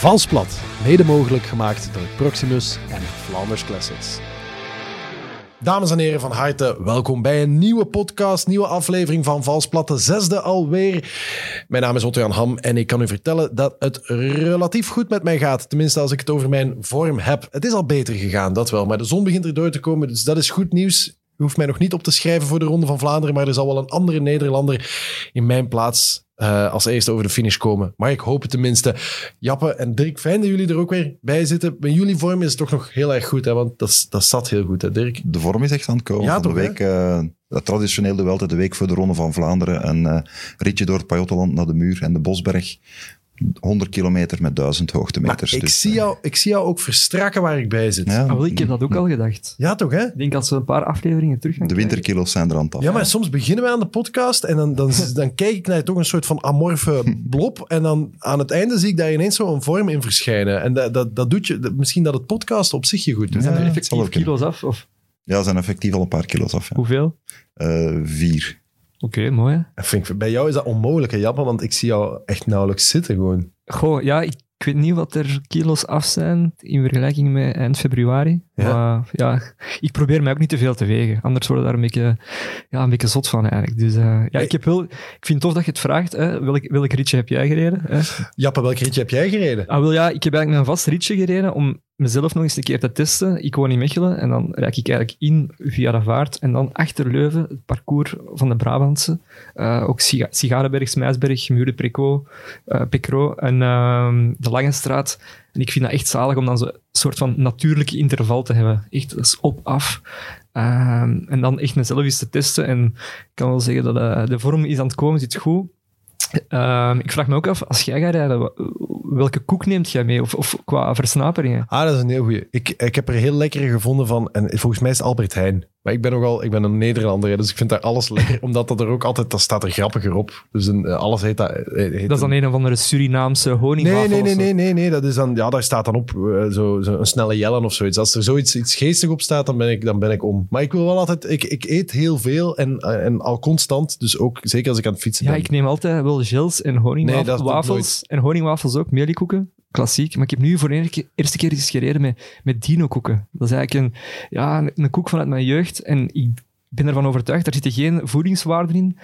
Valsplat, mede mogelijk gemaakt door Proximus en Flanders Classics. Dames en heren van harte, welkom bij een nieuwe podcast, nieuwe aflevering van Valsplat, de zesde alweer. Mijn naam is Otto-Jan Ham en ik kan u vertellen dat het relatief goed met mij gaat. Tenminste, als ik het over mijn vorm heb. Het is al beter gegaan, dat wel, maar de zon begint erdoor te komen, dus dat is goed nieuws. U hoeft mij nog niet op te schrijven voor de Ronde van Vlaanderen, maar er zal wel een andere Nederlander in mijn plaats uh, als eerste over de finish komen. Maar ik hoop het tenminste. Jappe en Dirk, fijn dat jullie er ook weer bij zitten. Met jullie vorm is het toch nog heel erg goed, hè? want dat, dat zat heel goed, hè, Dirk? De vorm is echt aan het komen. Ja, toch, de week, uh, traditioneel de Welte, de week voor de Ronde van Vlaanderen. Een uh, ritje door het Pajottenland naar de Muur en de Bosberg. 100 kilometer met 1000 hoogtemeters. Maar ik, dus, zie jou, ik zie jou ook verstrakken waar ik bij zit. ja, Ah, wel, ik heb dat ook al gedacht. Ja, toch hè? Ik denk als we een paar afleveringen terug gaan de winterkilo's zijn er aan het af. Ja, maar soms beginnen we aan de podcast en dan, dan, dan kijk ik naar toch een soort van amorfe blob. En dan aan het einde zie ik daar ineens zo'n vorm in verschijnen. En dat, dat, dat doet je, dat- misschien dat het podcast op zich je goed doet. Ja. Zijn er effectief kilo's af? Of Ja, zijn effectief al een paar kilo's af. Ja. hoeveel? Eh, vier. Oké, mooi. Dat vind ik, bij jou is dat onmogelijk, hè, Jappe, want ik zie jou echt nauwelijks zitten gewoon. Goh, ja, ik, ik weet niet wat er kilo's af zijn in vergelijking met eind februari. Ja. Maar ja, ik probeer mij ook niet te veel te wegen. Anders worden daar een beetje, ja, een beetje zot van eigenlijk. Dus eh, ja, ik, heb wel, ik vind het tof dat je het vraagt. Hè. Welk, welk ritje heb jij gereden? Hè? Jappe, welk ritje heb jij gereden? Ah, wel ja, ik heb eigenlijk een vast ritje gereden om mezelf nog eens een keer te testen. Ik woon in Mechelen en dan rijd ik eigenlijk in via de vaart en dan achter Leuven, het parcours van de Brabantse. Eh, ook Siga Sigarenberg, Smeisberg, Muren, Preco, eh Pecro en ehm, de Lange Straat. En ik vind dat echt zalig om dan zo'n soort van natuurlijke interval te hebben. Echt, op, af. Ehm, en dan echt mezelf eens te testen. En ik kan wel zeggen dat eh, de vorm is aan het komen, zit goed. Ehm, ik vraag me ook af, als jij gaat rijden, welke koek neemt jij mee? Of, of qua versnaperingen? Ah, dat is een heel goeie. Ik, ik heb er heel lekkere gevonden van, en volgens mij is Albert Heijn. Maar ik ben nogal, ik ben een Nederlander, hè, dus ik vind daar alles lekker, omdat dat er ook altijd, dat staat er grappiger op. Dus een, eh, alles heet dat. eh, heet Dat is dan een of andere Surinaamse Nee, honingwafel nee, nee, zo. nee, nee, nee. Dat is dan, ja, daar staat dan op eh, zo, zo een snelle jellen of zoiets. Als er zoiets iets geestig op staat, dan ben ik, dan ben ik om. Maar ik wil wel altijd, ik, ik eet heel veel en, en al constant. Dus ook zeker als ik aan het fietsen Ja, ben. ik neem altijd wel gels en Nee, honingwafels. en honingwafels ook, mieliekoeken. Klassiek. Maar ik heb nu voor de eerste keer- eens gereden met, met dino-koeken. Dat is eigenlijk een, ja, een, koek vanuit mijn jeugd. En ik ben ervan overtuigd, daar zitten geen voedingswaarden in.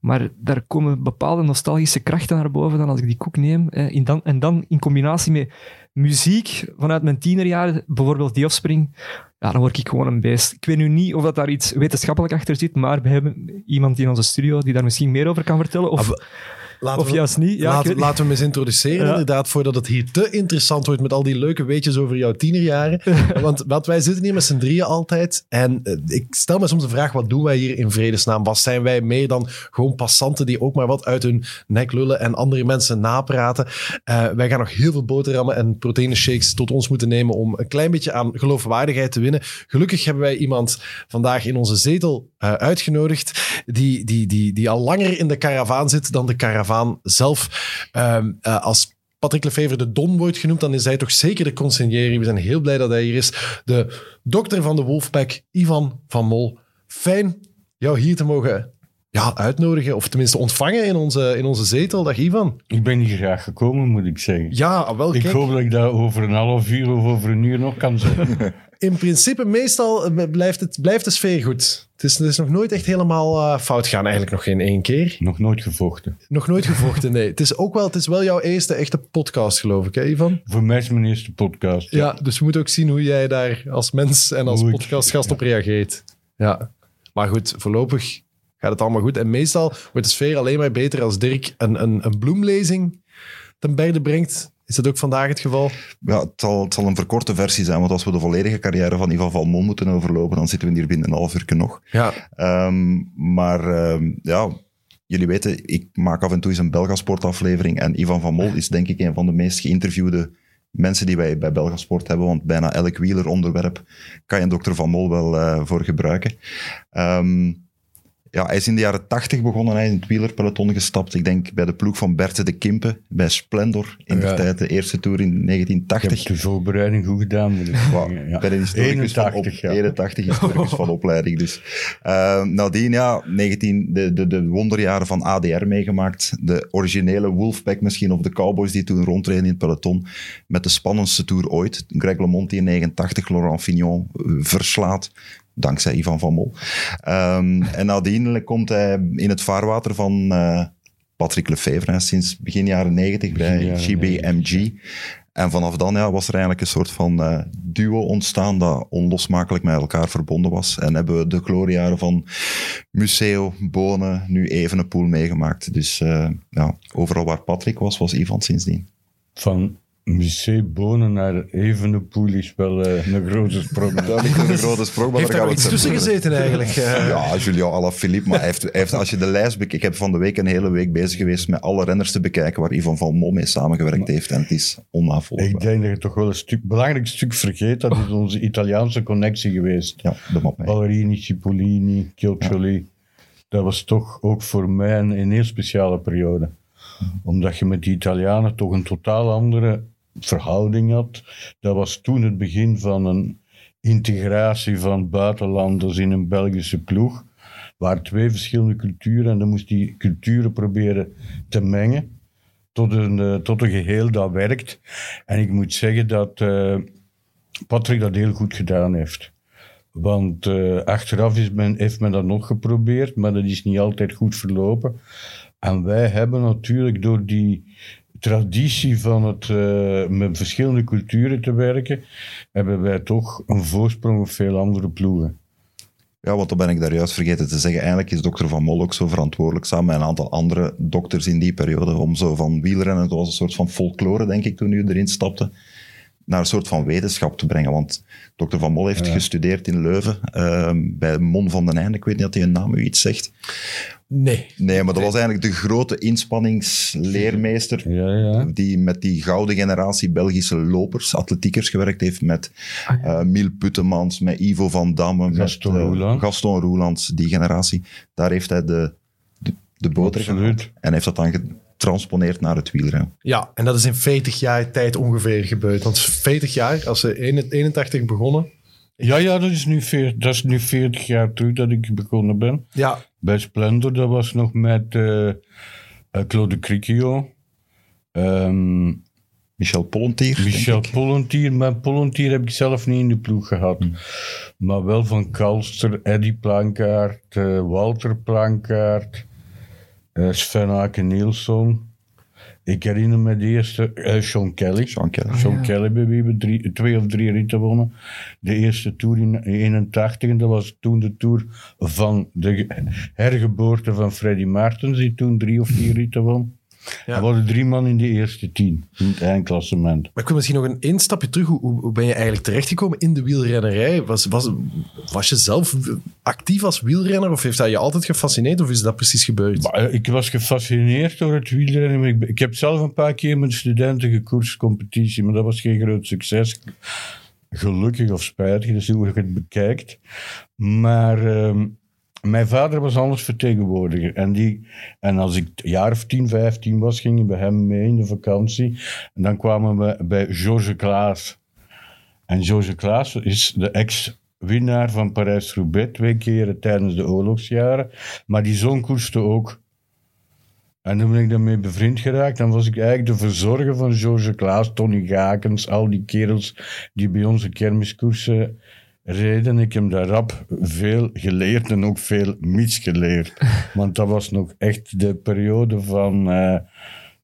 Maar daar komen bepaalde nostalgische krachten naar boven dan als ik die koek neem. In dan, en dan in combinatie met muziek vanuit mijn tienerjaren, bijvoorbeeld die Offspring, ja, dan word ik gewoon een beest. Ik weet nu niet of dat daar iets wetenschappelijk achter zit, maar we hebben iemand in onze studio die daar misschien meer over kan vertellen. Of, Ah, Laten of we- juist niet. Ja, laten, we hem eens introduceren, Ja. inderdaad, voordat het hier te interessant wordt met al die leuke weetjes over jouw tienerjaren. want, want wij zitten hier met z'n drieën altijd. En eh, ik stel me soms de vraag, wat doen wij hier in vredesnaam? Wat zijn wij meer dan gewoon passanten die ook maar wat uit hun nek lullen en andere mensen napraten? Eh, wij gaan nog heel veel boterhammen en proteïne shakes tot ons moeten nemen om een klein beetje aan geloofwaardigheid te winnen. Gelukkig hebben wij iemand vandaag in onze zetel eh, uitgenodigd die, die, die, die al langer in de karavaan zit dan de karavaan zelf. Ehm, eh, als Patrick Lefevre de Don wordt genoemd, dan is hij toch zeker de consigliere. We zijn heel blij dat hij hier is. De dokter van de Wolfpack, Ivan van Mol. Fijn jou hier te mogen ja, uitnodigen, of tenminste ontvangen in onze, in onze zetel. Dag Ivan. Ik ben hier graag gekomen, moet ik zeggen. Ja, wel ik kijk. hoop dat ik dat over een half uur of over een uur nog kan zeggen. In principe, meestal eh, blijft, het, blijft de sfeer goed. Het is, het is nog nooit echt helemaal eh, fout gaan, eigenlijk nog geen één keer. nog nooit gevochten. Nog nooit gevochten, nee. Het is ook wel, het is wel jouw eerste echte podcast, geloof ik, hè, Ivan? Voor mij is het mijn eerste podcast. Ja, dus we moeten ook zien hoe jij daar als mens en als podcastgast op reageert. Ja. Maar goed, voorlopig gaat het allemaal goed. En meestal wordt de sfeer alleen maar beter als Dirk een, een, een bloemlezing ten berde brengt. Is dat ook vandaag het geval? Ja, het, zal, het zal een verkorte versie zijn, want als we de volledige carrière van Ivan van Mol moeten overlopen, dan zitten we hier binnen een half uur nog. Ja. Ehm, maar ehm, ja, jullie weten, ik maak af en toe eens een Belgasport aflevering en Ivan van Mol is denk ik een van de meest geïnterviewde mensen die wij bij Belgasport hebben, want bijna elk wieler onderwerp kan je een dokter Van Mol wel eh, voor gebruiken. Ehm, Ja, hij is in de jaren tachtig begonnen, hij is in het wielerpeloton gestapt. Ik denk bij de ploeg van Berthe de Kimpe, bij Splendor in de Ja. tijd, de eerste tour in Ik heb 1980. de voorbereiding goed gedaan. Ik ja. Bij de historicus van, op, 81, ja. 81 historicus van opleiding. Dus. Eh, nadien, ja, 19, de, de, de wonderjaren van ADR meegemaakt. De originele Wolfpack misschien, of de Cowboys die toen rondreden in het peloton. Met de spannendste tour ooit. Greg LeMond die in 89 Laurent Fignon eh, verslaat. Dankzij Ivan van Mol. Ehm, en nadien komt hij in het vaarwater van eh, Patrick Lefevre. Sinds begin jaren 90 bij Begin GBMG. En vanaf dan ja, was er eigenlijk een soort van eh, duo ontstaan dat onlosmakelijk met elkaar verbonden was. En hebben we de gloriejaren van Museo, Bonen, nu Evenepoel meegemaakt. Dus eh, ja, overal waar Patrick was, was Ivan sindsdien. Van Musée Bonen naar Evenepoel is wel eh, een grote sprong. Dat ligt een grote sprong, maar Heeft daar iets het tussen gezeten eigenlijk? eh? Ja, Julian Alaphilippe, maar hij heeft, hij heeft, als je de lijst bekijkt... Ik heb van de week een hele week bezig geweest met alle renners te bekijken waar Ivan van Mol mee samengewerkt heeft. En het is onnavolgbaar. Ik denk dat je toch wel een stuk, belangrijk stuk vergeet. Dat is onze Italiaanse connectie geweest. Ja, de map mee. Ballerini, Cipollini, Chioccioli. Dat was toch ook voor mij een, een heel speciale periode. Omdat je met die Italianen toch een totaal andere verhouding had. Dat was toen het begin van een integratie van buitenlanders in een Belgische ploeg. Waar twee verschillende culturen en dan moest die culturen proberen te mengen tot een, eh, tot een geheel dat werkt. En ik moet zeggen dat eh, Patrick dat heel goed gedaan heeft. Want eh, achteraf is men, heeft men dat nog geprobeerd, maar dat is niet altijd goed verlopen. En wij hebben natuurlijk door die traditie van het eh, met verschillende culturen te werken, hebben wij toch een voorsprong op veel andere ploegen. Ja, want dan ben ik daar juist vergeten te zeggen. Eigenlijk is dokter Van Mol ook zo verantwoordelijk, samen met een aantal andere dokters in die periode, om zo van wielrennen, het was een soort van folklore, denk ik, toen u erin stapte, naar een soort van wetenschap te brengen. Want dokter Van Mol heeft gestudeerd in Leuven, ehm, bij Mon van den Einde. Ik weet niet of hij een naam u iets zegt. Nee. Nee, maar dat was eigenlijk de grote inspanningsleermeester Ja, ja. die met die gouden generatie Belgische lopers, atletiekers gewerkt heeft, met eh Miel Puttemans, met Ivo van Damme, Gaston met eh, Roeland. Gaston Roelands, die generatie. Daar heeft hij de, de, de boter Absoluut. en heeft dat dan getransponeerd naar het wielrennen. Ja, en dat is in 40 jaar tijd ongeveer gebeurd. Want 40 jaar, als ze in 81 begonnen. Ja, ja, dat is, nu veer, dat is nu 40 jaar terug dat ik begonnen ben. Ja, Bij Splendor, dat was nog met eh, eh, Claude Cricchio. Ehm, Michel Pollentier, Michel. Pollentier, maar Pollentier heb ik zelf niet in de ploeg gehad. Maar wel van Kalster, Eddy Plankaart, eh, Walter Plankaart, Sven Aken Nielsen. Ik herinner me de eerste, eh, Sean Kelly. Sean Kelly. Sean Kelly bij wie we drie, twee of drie ritten wonnen. De eerste tour in 81, en dat was toen de tour van de ge- hergeboorte van Freddy Maartens, die toen drie of vier ritten won. Ja. Er waren drie man in de eerste tien, in het eindklassement. maar ik wil misschien nog een één stapje terug. Hoe, hoe, ben je eigenlijk terechtgekomen in de wielrennerij? Was, was, was je zelf actief als wielrenner of heeft dat je altijd gefascineerd of is dat precies gebeurd? Maar, eh, ik was gefascineerd door het wielrennen. maar Ik, ik heb zelf een paar keer met studenten gekoerst, competitie, maar dat was geen groot succes. Gelukkig of spijtig, dat is hoe je het bekijkt. Maar ehm, mijn vader was anders vertegenwoordiger. En, die, en als ik een jaar of 10, 15 was, ging ik bij hem mee in de vakantie. En dan kwamen we bij Georges Klaas. En Georges Klaas is de ex-winnaar van Parijs-Roubaix, twee keren tijdens de oorlogsjaren. Maar die zoon koerste ook. En toen ben ik daarmee bevriend geraakt. Dan was ik eigenlijk de verzorger van Georges Klaas, Tony Gakens, al die kerels die bij onze kermiskoersen reden. Ik heb daar rap veel geleerd en ook veel misgeleerd. Want dat was nog echt de periode van, eh,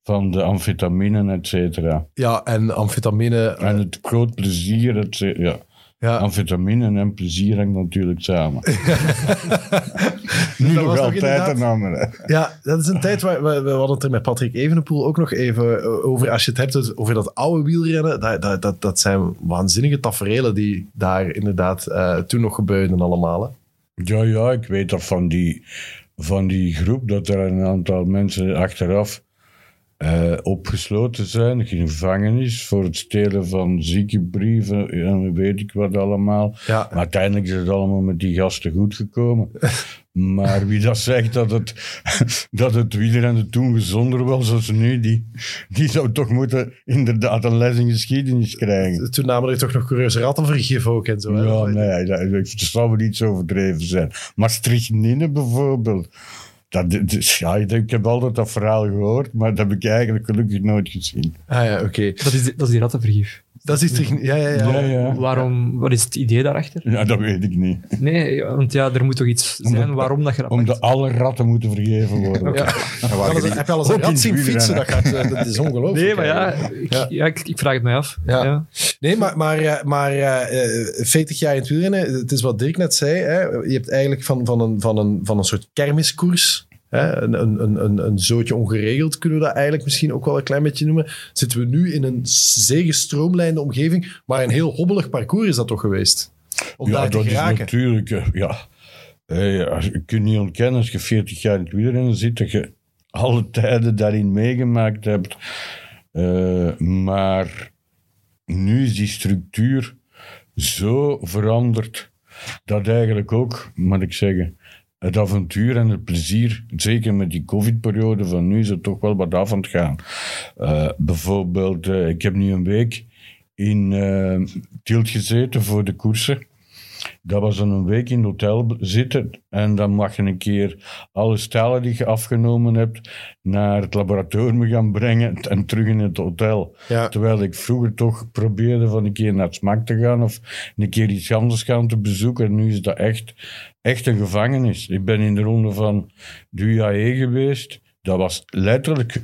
van de amfetamine, et cetera. Ja, en amfetamine. eh, En het groot plezier, et cetera. Ja. Ja. Amfetamine en plezier hangt natuurlijk samen. nu Dat nog altijd een andere. Ja, dat is een tijd waar we, we hadden het er met Patrick Evenepoel ook nog even eh, over. Als je het hebt over dat oude wielrennen, dat, dat, dat, dat zijn waanzinnige taferelen die daar inderdaad eh, toen nog gebeurden allemaal. Hè. Ja, ja, ik weet dat van die, van die groep, dat er een aantal mensen achteraf eh, opgesloten zijn, in gevangenis, voor het stelen van ziekenbrieven en weet ik wat allemaal. Ja. Maar uiteindelijk is het allemaal met die gasten goed gekomen. Maar wie dat zegt dat het, dat het wielrennen toen gezonder was als nu, die, die zou toch moeten inderdaad een les in geschiedenis krijgen. Toen namen er toch nog coureurs rattenvergif ook en zo. hè? Ja, nee, dat, dat zou wel iets overdreven zijn. Maar strychnine bijvoorbeeld. Dat, ja, ik denk, ik heb altijd dat verhaal gehoord, maar dat heb ik eigenlijk gelukkig nooit gezien. Ah ja, oké. Dat is, die- dat is die rattenvergif. Dat is toch... Ja, ja, ja. Ja, ja. Waarom, wat is het idee daarachter? Ja, dat weet ik niet. Nee, want ja, er moet toch iets zijn waarom dat je dat Omdat pakt. alle ratten moeten vergeven worden. Ja. Heb je heb al eens een Ook in rat zien fietsen? Dat, gaat, eh, dat is ongelooflijk. Nee, maar ja ik, Ja. ja. ik, ik vraag het mij af. Ja. Ja. Nee, maar, maar, eh, maar eh, eh, 40 jaar in het wielrennen, het is wat Dirk net zei. Hè? Je hebt eigenlijk van, van, een, van, een, van een soort kermiskoers, hè? Een, een, een, een, zootje ongeregeld, kunnen we dat eigenlijk misschien ook wel een klein beetje noemen. Zitten we nu in een zeer gestroomlijnde omgeving, maar een heel hobbelig parcours is dat toch geweest? Om ja, daar te dat is natuurlijk... eh, Ja, als- je kunt niet ontkennen als je 40 jaar in het wielrennen zit, dat je alle tijden daarin meegemaakt hebt. Eh, maar nu is die structuur zo veranderd dat eigenlijk ook, moet ik zeggen, het avontuur en het plezier, zeker met die covid-periode van nu, is het toch wel wat af aan het gaan. Eh, bijvoorbeeld, eh, ik heb nu een week in eh Tielt gezeten voor de koersen. Dat was dan een week in het hotel zitten en dan mag je een keer alle stalen die je afgenomen hebt naar het laboratorium gaan brengen en terug in het hotel. Ja. Terwijl ik vroeger toch probeerde van een keer naar het smak te gaan of een keer iets anders gaan te bezoeken. En nu is dat echt, echt een gevangenis. Ik ben in de ronde van de UAE geweest. Dat was letterlijk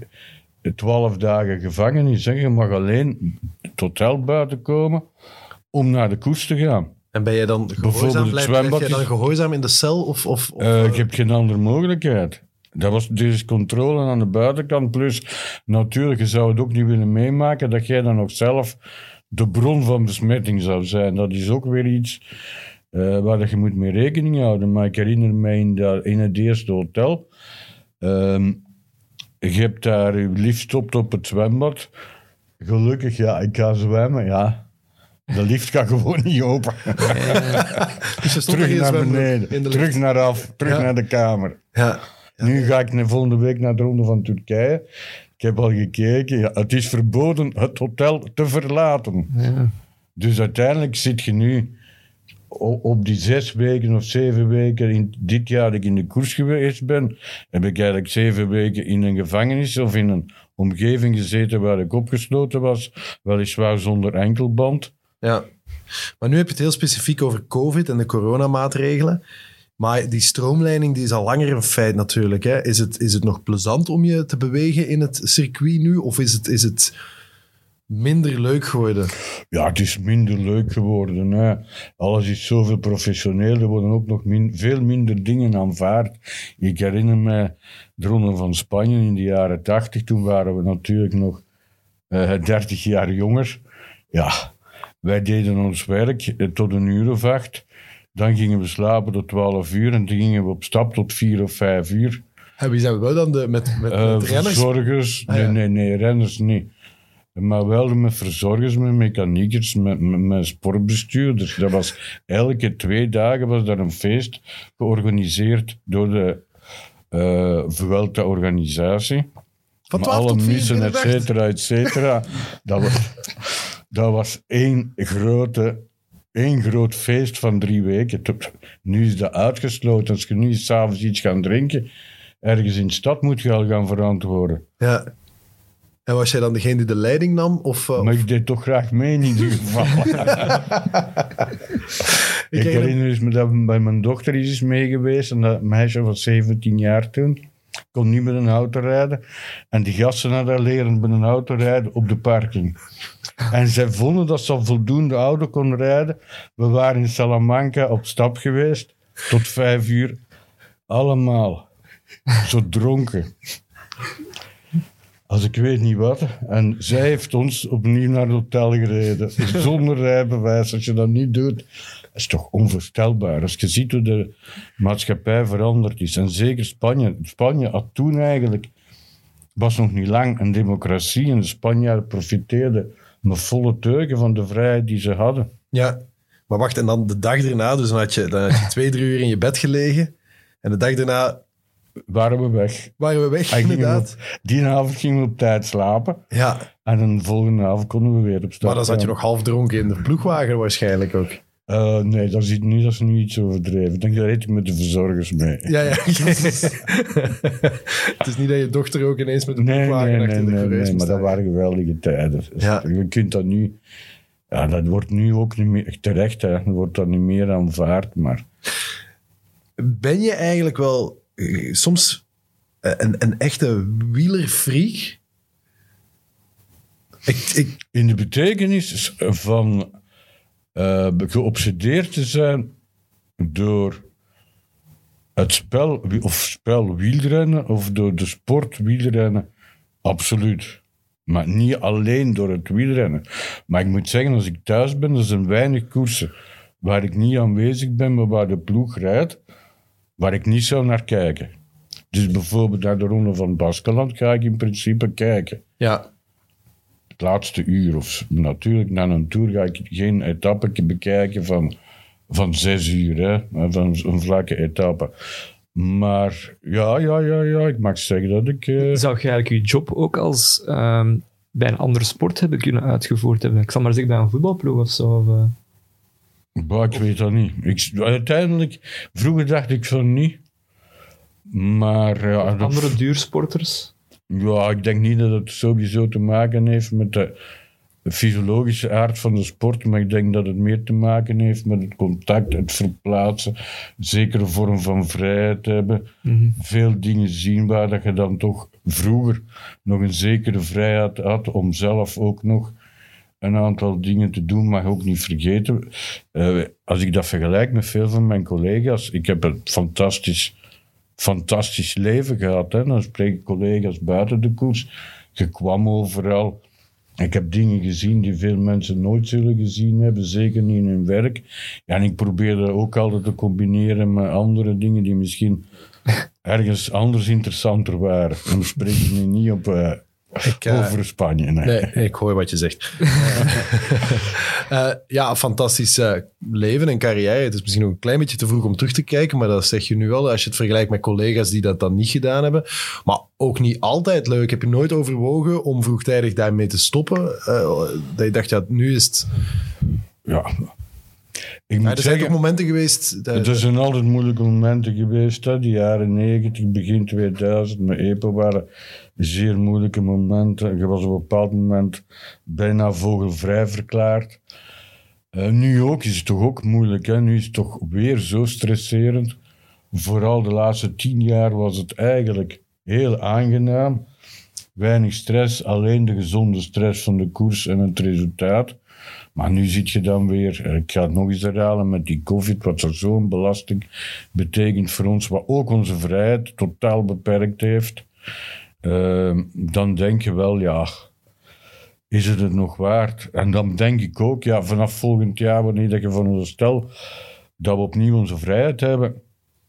twaalf dagen gevangenis. Hè. Je mag alleen het hotel buiten komen om naar de koers te gaan. En ben je dan gehoorzaam, blijf, blijf jij dan gehoorzaam in de cel? Of, of, of, Eh, eh, je hebt geen andere mogelijkheid. Dat was dus controle aan de buitenkant. Plus, natuurlijk, je zou het ook niet willen meemaken dat jij dan nog zelf de bron van besmetting zou zijn. Dat is ook weer iets eh, waar dat je moet mee rekening houden. Maar ik herinner me in, dat, in het eerste hotel. ehm, je hebt daar je lift stopt op het zwembad. Gelukkig, ja, ik ga zwemmen, ja. De lift gaat gewoon niet open. dus er terug naar beneden, terug naar af, terug Ja. naar de kamer. Ja. Nu ga ik de volgende week naar de Ronde van Turkije. Ik heb al gekeken. Ja, het is verboden het hotel te verlaten. Ja. Dus uiteindelijk zit je nu op die zes weken of zeven weken in dit jaar dat ik in de koers geweest ben, heb ik eigenlijk zeven weken in een gevangenis of in een omgeving gezeten waar ik opgesloten was, weliswaar zonder enkelband. Ja. Maar nu heb je het heel specifiek over COVID en de coronamaatregelen. Maar die stroomleiding die is al langer een feit natuurlijk. Hè. Is, het, is het nog plezant om je te bewegen in het circuit nu? Of is het, is het minder leuk geworden? Ja, het is minder leuk geworden. Hè. Alles is zoveel professioneel. Er worden ook nog min- veel minder dingen aanvaard. Ik herinner me de Ronde van Spanje in de jaren tachtig. Toen waren we natuurlijk nog eh 30 jaar jonger. Ja, wij deden ons werk eh, tot een uur of acht. Dan gingen we slapen tot 12 uur en dan gingen we op stap tot 4 of 5 uur. En wie zijn we dan de, met, met, Eh, met renners? verzorgers, Ah, nee, nee, nee, renners niet. Maar wel met verzorgers, met mechaniekers, met, met, met sportbestuurders. Dat was, elke twee dagen was daar een feest georganiseerd door de eh Vuelta-organisatie. Van Met 12 alle tot 4 missen, et cetera, et cetera. dat, was, dat was één, grote, één groot feest van drie weken. Nu is dat uitgesloten. Als je nu s'avonds iets gaat drinken, ergens in de stad moet je al gaan verantwoorden. Ja. En was jij dan degene die de leiding nam? Of, eh, Maar ik deed toch graag mee in ieder geval. ik herinner- herinner me dat bij mijn dochter is mee geweest. En dat meisje was 17 jaar toen. Kon niet met een auto rijden. En die gasten hadden leren met een auto rijden op de parking. En zij vonden dat ze voldoende auto kon rijden. We waren in Salamanca op stap geweest. Tot vijf uur. Allemaal. Zo dronken. Als ik weet niet wat. En zij heeft ons opnieuw naar het hotel gereden. Zonder rijbewijs. Als je dat niet doet, is toch onvoorstelbaar. Als je ziet hoe de maatschappij veranderd is. En zeker Spanje. Spanje had toen eigenlijk, was nog niet lang een democratie. En de Spanjaarden profiteerden met volle teugen van de vrijheid die ze hadden. Ja. Maar wacht, en dan de dag erna, dus dan had je, dan had je twee, drie uur in je bed gelegen. En de dag daarna waren we weg. waren we weg, inderdaad. die avond gingen we op tijd slapen. Ja, En de volgende avond konden we weer op stap. maar dan zat je nog half dronken in de ploegwagen waarschijnlijk ook. Eh, nee, dat is, niet, dat is nu iets overdreven. Dan reed ik met de verzorgers mee. Ja, ja. het is niet dat je dochter ook ineens met een Nee, ploegwagen nee, nee, achter de nee, coureurs nee, moest maar dat waren geweldige tijden. Ja. Je kunt dat nu... Ja, dat wordt nu ook niet meer... Terecht, hè. Dan wordt dat niet meer aanvaard, maar... Ben je eigenlijk wel soms eh, een, een echte wielerfreak? Ik, In de betekenis van eh, geobsedeerd te zijn door het spel, of spel wielrennen, of door de sport wielrennen, absoluut. Maar niet alleen door het wielrennen. Maar ik moet zeggen, als ik thuis ben, er zijn weinig koersen waar ik niet aanwezig ben, maar waar de ploeg rijdt, waar ik niet zou naar kijken. Dus bijvoorbeeld naar de Ronde van Baskeland ga ik in principe kijken ja, het laatste uur. Of natuurlijk, na een tour ga ik geen etappe bekijken van, van zes uur, hè, van een vlakke etappe. Maar ja, ja, ja, ja, ik mag zeggen dat ik. eh, Zou je eigenlijk je job ook als ehm, bij een andere sport hebben kunnen uitgevoerd hebben? Ik zal maar zeggen bij een voetbalploeg of zo. Of, eh, bah, ik weet dat niet. Ik, uiteindelijk, vroeger dacht ik van niet. Maar ja, dat- andere duursporters. Ja, ik denk niet dat het sowieso te maken heeft met de fysiologische aard van de sport, maar ik denk dat het meer te maken heeft met het contact, het verplaatsen, zekere vorm van vrijheid hebben, veel dingen zien waar dat je dan toch vroeger nog een zekere vrijheid had om zelf ook nog een aantal dingen te doen, mag ook niet vergeten. eh, als ik dat vergelijk met veel van mijn collega's, ik heb een fantastisch fantastisch leven gehad. Hè. Dan spreek ik collega's buiten de koers. Je kwam overal. Ik heb dingen gezien die veel mensen nooit zullen gezien hebben, zeker niet in hun werk. Ja, en ik probeerde ook altijd te combineren met andere dingen die misschien ergens anders interessanter waren. En dan spreek ik niet op, eh, over Spanje. Nee. nee, ik hoor wat je zegt. Eh, ja, fantastisch leven en carrière. Het is misschien ook een klein beetje te vroeg om terug te kijken, maar dat zeg je nu wel als je het vergelijkt met collega's die dat dan niet gedaan hebben. Maar ook niet altijd leuk. Heb je nooit overwogen om vroegtijdig daarmee te stoppen? Dat je dacht, ja, nu is het... Ja. Ik Ja, moet er zijn zeggen, toch momenten geweest... dat- Het zijn altijd moeilijke momenten geweest. Hè. De jaren 90, begin 2000, met EPO waren zeer moeilijke momenten. Je was op een bepaald moment bijna vogelvrij verklaard. Eh, nu ook is het toch ook moeilijk. Hè. Nu is het toch weer zo stresserend. Vooral de laatste tien jaar was het eigenlijk heel aangenaam. Weinig stress, alleen de gezonde stress van de koers en het resultaat. Maar nu zit je dan weer, eh, ik ga het nog eens herhalen, met die COVID, wat er zo'n belasting betekent voor ons, wat ook onze vrijheid totaal beperkt heeft. Eh, dan denk je wel, ja, is het het nog waard? En dan denk ik ook, ja, vanaf volgend jaar, wanneer dat je van ons stel dat we opnieuw onze vrijheid hebben,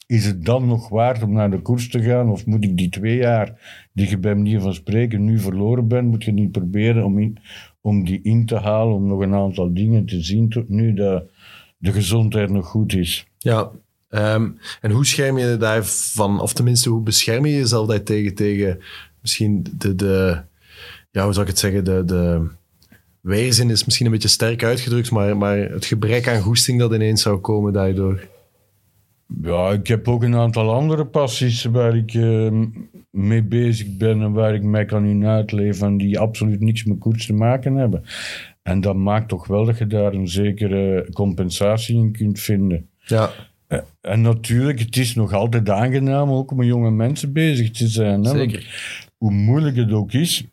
is het dan nog waard om naar de koers te gaan? Of moet ik die twee jaar die je bij manier van spreken nu verloren bent, moet je niet proberen om, in, om die in te halen, om nog een aantal dingen te zien tot nu dat de gezondheid nog goed is? Ja. Ehm, en hoe scherm je daarvan, of tenminste, hoe bescherm je jezelf daar tegen, tegen misschien de, de ja, hoe zou ik het zeggen, de, de weerzin is misschien een beetje sterk uitgedrukt, maar, maar het gebrek aan goesting dat ineens zou komen daardoor. Ja, ik heb ook een aantal andere passies waar ik eh, mee bezig ben en waar ik mij kan in uitleven en die absoluut niks met koers te maken hebben. En dat maakt toch wel dat je daar een zekere compensatie in kunt vinden. Ja, En natuurlijk, het is nog altijd aangenaam ook om met jonge mensen bezig te zijn. Hè? Zeker. hoe moeilijk het ook is,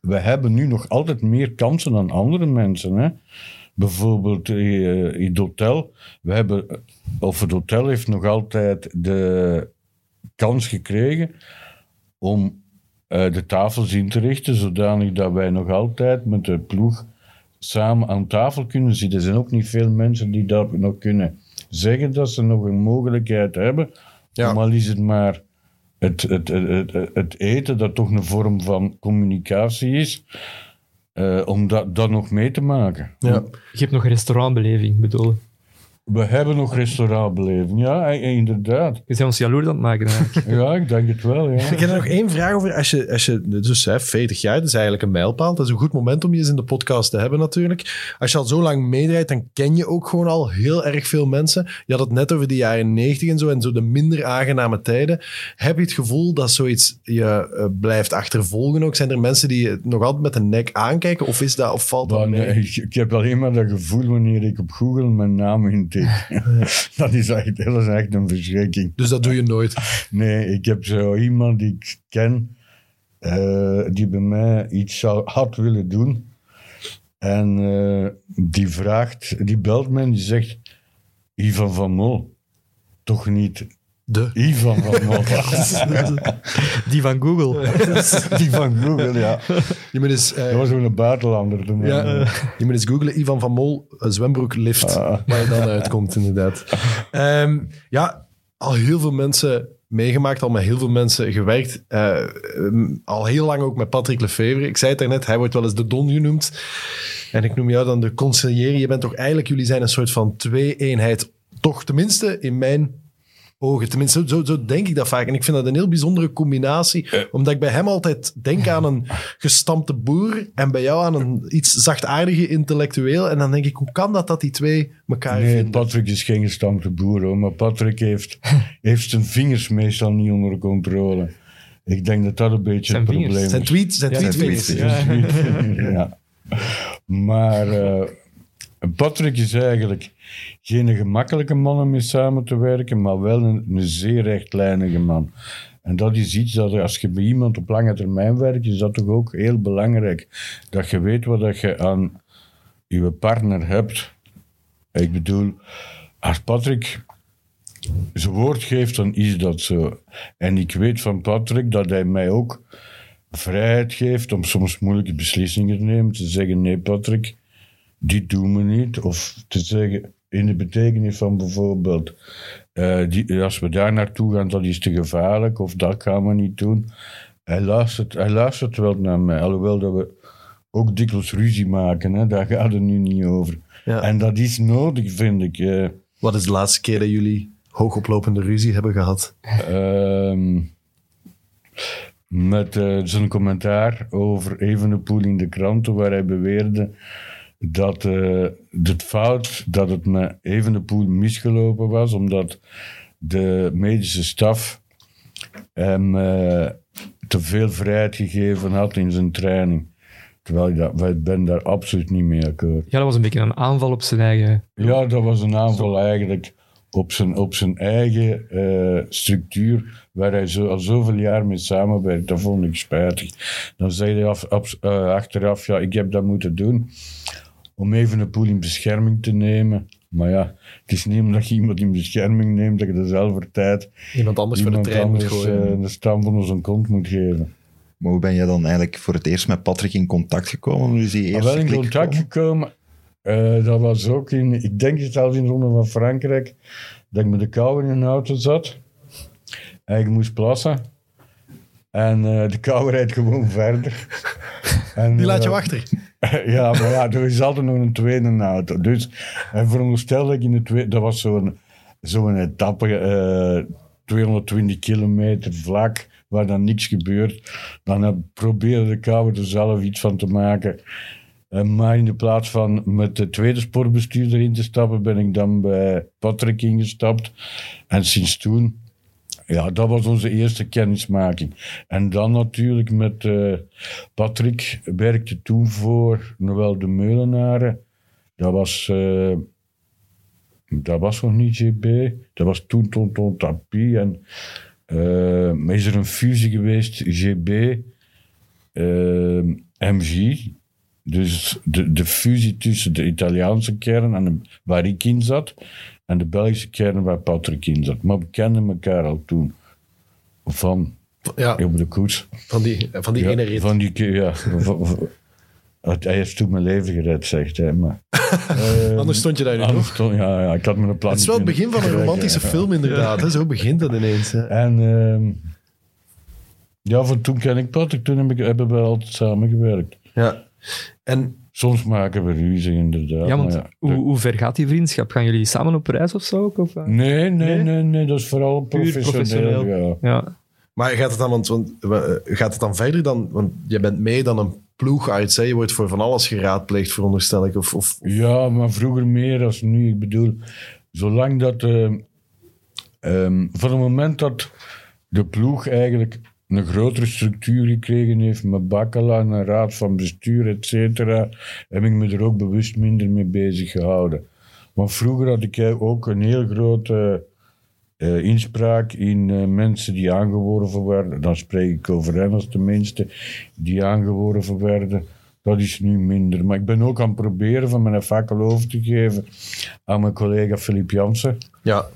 we hebben nu nog altijd meer kansen dan andere mensen. Hè? Bijvoorbeeld eh, in het hotel. We hebben, of het hotel heeft nog altijd de kans gekregen om eh, de tafels in te richten, zodanig dat wij nog altijd met de ploeg samen aan tafel kunnen zitten. Er zijn ook niet veel mensen die dat nog kunnen zeggen dat ze nog een mogelijkheid hebben. Ja. Maar is het maar het, het, het, het, het eten, dat toch een vorm van communicatie is, eh, om dat, dat nog mee te maken. Ja. Je hebt nog een restaurantbeleving, bedoel ik. We hebben nog restaurantbeleving, ja, i- inderdaad. Je bent ons jaloers aan het maken eigenlijk. Ja, ik denk het wel, ja. Ik heb er nog één vraag over. Als je, als je dus hè, 40 jaar, dat is eigenlijk een mijlpaal. Dat is een goed moment om je eens in de podcast te hebben natuurlijk. Als je al zo lang meedraait, dan ken je ook gewoon al heel erg veel mensen. Je had het net over de jaren 90 en zo en zo de minder aangename tijden. Heb je het gevoel dat zoiets je eh, blijft achtervolgen ook? Zijn er mensen die je nog altijd met een nek aankijken of, is dat, of valt dat Maar mee? nee, ik, ik heb alleen maar dat gevoel wanneer ik op Google mijn naam dat, is echt, dat is echt een verschrikking. Dus dat doe je nooit. Nee, ik heb zo iemand die ik ken, eh, die bij mij iets zou, had willen doen. En eh, die vraagt, die belt me en die zegt, Ivan van Mol. Toch niet De. Ivan van Mol. Die van Google. die van Google, ja. Je moet eens, eh, Dat was ook een buitenlander. toen. ja, je moet eens googlen, Ivan van Mol, eh, zwembroek lift, Ah. waar je dan uitkomt inderdaad. Ehm, ja, al heel veel mensen meegemaakt, al met heel veel mensen gewerkt. Eh, ehm, al heel lang ook met Patrick Lefevre. Ik zei het daarnet, hij wordt wel eens de Don genoemd. En ik noem jou dan de conciliëren. Je bent toch eigenlijk, jullie zijn een soort van twee-eenheid. Toch tenminste in mijn ogen. Tenminste, zo, zo denk ik dat vaak. En ik vind dat een heel bijzondere combinatie. Omdat ik bij hem altijd denk aan een gestampte boer en bij jou aan een iets zachtaardige intellectueel. En dan denk ik, hoe kan dat dat die twee elkaar Nee, vinden? Patrick is geen gestampte boer, hoor. Maar Patrick heeft, heeft zijn vingers meestal niet onder controle. Ik denk dat dat een beetje Zijn het vingers. probleem Zijn is. tweet, zijn Ja, tweetvingers. zijn tweets, Ja. ja. Maar eh, Patrick is eigenlijk geen gemakkelijke man om mee samen te werken, maar wel een, zeer rechtlijnige man. En dat is iets dat als je bij iemand op lange termijn werkt, is dat toch ook heel belangrijk. Dat je weet wat dat je aan je partner hebt. Ik bedoel, als Patrick zijn woord geeft, dan is dat zo. En ik weet van Patrick dat hij mij ook vrijheid geeft om soms moeilijke beslissingen te nemen. Te zeggen, nee Patrick, dit doen we niet. Of te zeggen, in de betekenis van bijvoorbeeld, eh, die, als we daar naartoe gaan, dat is te gevaarlijk. Of dat gaan we niet doen. Hij luistert, hij luistert wel naar mij. Alhoewel dat we ook dikwijls ruzie maken. Hè? Daar gaat het nu niet over. Ja. En dat is nodig, vind ik. eh. Wat is de laatste keer dat jullie hoogoplopende ruzie hebben gehad? Ehm, met eh, zijn commentaar over Evenepoel in de kranten, waar hij beweerde dat eh, het fout dat het met Evenepoel misgelopen was, omdat de medische staf hem eh, te veel vrijheid gegeven had in zijn training. Terwijl ik, dat, ik ben daar absoluut niet mee akkoord. Ja, dat was een beetje een aanval op zijn eigen... Ja, dat was een aanval eigenlijk op zijn, op zijn eigen eh, structuur, waar hij zo, al zoveel jaar mee samenwerkt. Dat vond ik spijtig. Dan zei hij af, af- eh, achteraf, ja, ik heb dat moeten doen om even een poel in bescherming te nemen. Maar ja, het is niet omdat je iemand in bescherming neemt, dat je dezelfde tijd Iemand anders voor de iemand trein moet anders gooien. eh, de stam van zijn kont moet geven. Maar hoe ben jij dan eigenlijk voor het eerst met Patrick in contact gekomen? Hoe is die eerste wel in klik contact gekomen? gekomen. eh, dat was ook in, ik denk zelfs in de Ronde van Frankrijk, dat ik met de kou in een auto zat. En ik moest plassen. En eh, de kou rijdt gewoon verder. En, Die laat je achter. ja, maar ja, er is altijd nog een tweede auto. Dus, en veronderstel dat ik in de tweede... Dat was zo'n zo'n etappe, eh 220 kilometer vlak, waar dan niks gebeurt. Dan heb, probeerde de kou er zelf iets van te maken. Eh, maar in de plaats van met de tweede sportbestuurder in te stappen, ben ik dan bij Patrick ingestapt. En sinds toen, ja, dat was onze eerste kennismaking. En dan natuurlijk met eh, Patrick werkte toen voor Noël de Meulenaren. Dat was, eh, dat was nog niet GB, dat was toen Tonton Tapie. En maar is er een fusie geweest, GB, MG. Dus de, de fusie tussen de Italiaanse kern, en de, waar ik in zat, en de Belgische kern waar Patrick in zat. Maar we kenden elkaar al toen. Van Ja, op de koers. van die, van die Ja, ene rit. Van die, keer, ja. hij heeft toen mijn leven gered, zegt hij. Maar, Anders stond je daar nog. stond- ja, ja, ik had me een plan Het is wel het begin van een romantische film inderdaad. Hè? Zo begint dat ineens. Hè? En ehm, ja, van toen ken ik Patrick. Toen heb ik, hebben we altijd samengewerkt. Ja. En Soms maken we ruzie, inderdaad. Ja, want hoe, de- hoe ver gaat die vriendschap? Gaan jullie samen op reis of zo? ook, Of? Nee, nee, Nee? nee, nee, dat is vooral Puur professioneel. professioneel. Ja. Ja. Maar gaat het dan, want, want, eh, gaat het dan verder dan, want je bent mee dan een ploegarts, hè? je wordt voor van alles geraadpleegd, veronderstel ik. Of, of, Ja, maar vroeger meer als nu. Ik bedoel, zolang dat... eh, ehm, van het moment dat de ploeg eigenlijk een grotere structuur gekregen heeft, met Bakkela, een raad van bestuur, et cetera, heb ik me er ook bewust minder mee bezig gehouden. Want vroeger had ik eigenlijk ook een heel grote eh, inspraak in eh, mensen die aangeworven werden. Dan spreek ik over renners tenminste, die aangeworven werden. Dat is nu minder. Maar ik ben ook aan het proberen van mijn fakkel over te geven aan mijn collega Filip Jansen. ja,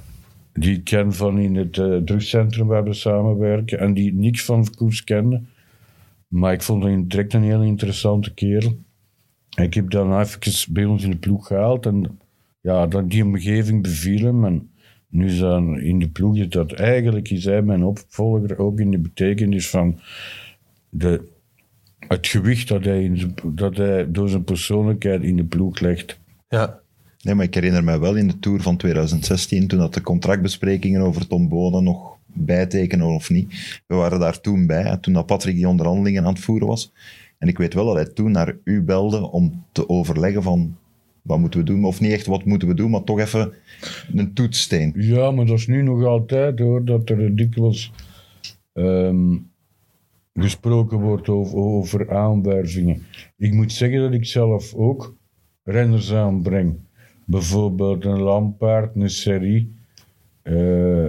Die ik ken van in het eh drugscentrum waar we samenwerken. En die niks van koers kende. Maar ik vond hem direct een heel interessante kerel. Ik heb dan even bij ons in de ploeg gehaald. En ja, dat, die omgeving beviel hem. En nu dan in de ploeg dat eigenlijk is hij mijn opvolger. Ook in de betekenis van de, het gewicht dat hij, in zijn- dat hij door zijn persoonlijkheid in de ploeg legt. ja. Nee, maar ik herinner mij wel in de Tour van 2016, toen dat de contractbesprekingen over Tom Bonen nog bijtekenen of niet. We waren daar toen bij, en toen dat Patrick die onderhandelingen aan het voeren was. En ik weet wel dat hij toen naar u belde om te overleggen van wat moeten we doen. Of niet echt wat moeten we doen, maar toch even een toetssteen. Ja, maar dat is nu nog altijd hoor, dat er dikwijls ehm, gesproken wordt over, over aanwervingen. Ik moet zeggen dat ik zelf ook renners aanbreng. Bijvoorbeeld een Lampaard, een Serie, eh,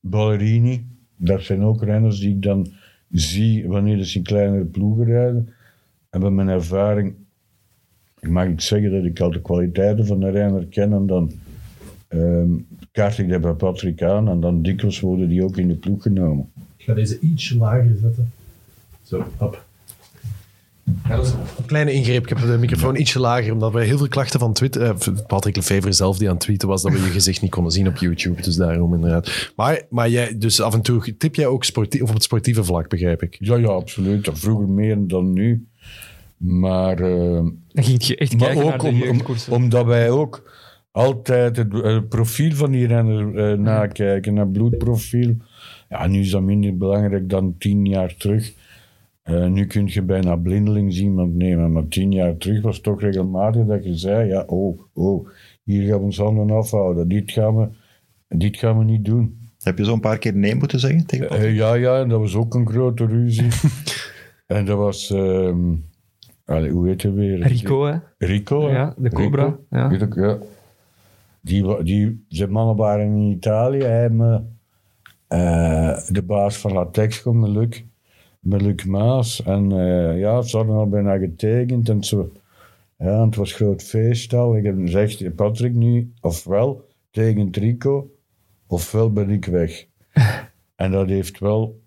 Ballerini. Dat zijn ook renners die ik dan zie wanneer ze in kleinere ploegen rijden. En bij mijn ervaring mag ik zeggen dat ik al de kwaliteiten van een renner ken en dan ehm kaart ik dat bij Patrick aan en dan dikwijls worden die ook in de ploeg genomen. Ik ga deze ietsje lager zetten. Zo, hop. Ja, dat is een kleine ingreep. Ik heb de microfoon ietsje lager, omdat wij heel veel klachten van Twitter... eh, Patrick Lefevre zelf die aan het tweeten was, dat we je gezicht niet konden zien op YouTube. Dus daarom inderdaad. Maar, maar jij, dus af en toe tip jij ook sportief, of op het sportieve vlak, begrijp ik. Ja, ja, absoluut. Vroeger meer dan nu. Maar, ehm, Dan ging je echt maar kijken naar ook de om, om- omdat wij ook altijd het, eh, profiel van die renner eh, nakijken, naar bloedprofiel. Ja, nu is dat minder belangrijk dan tien jaar terug. Eh, nu kun je bijna blindelings iemand nemen, maar tien jaar terug was het toch regelmatig dat je zei, ja, oh, oh, hier gaan we ons handen afhouden, dit gaan we, dit gaan we niet doen. Heb je zo een paar keer nee moeten zeggen tegen? Eh, ja, ja, en dat was ook een grote ruzie. en dat was, ehm, hoe heet hij weer? Rico, hè? Rico? Ja, de Cobra, Rico. ja. Weet ik, ja. Die, die, zijn mannen waren in Italië. Hij me, eh, de baas van Latex Luc, met Luc Maas. En eh, ja, ze hadden al bijna getekend. En zo, ja, en het was groot feest al. Ik heb gezegd, Patrick nu, ofwel tekent Rico, ofwel ben ik weg. en dat heeft wel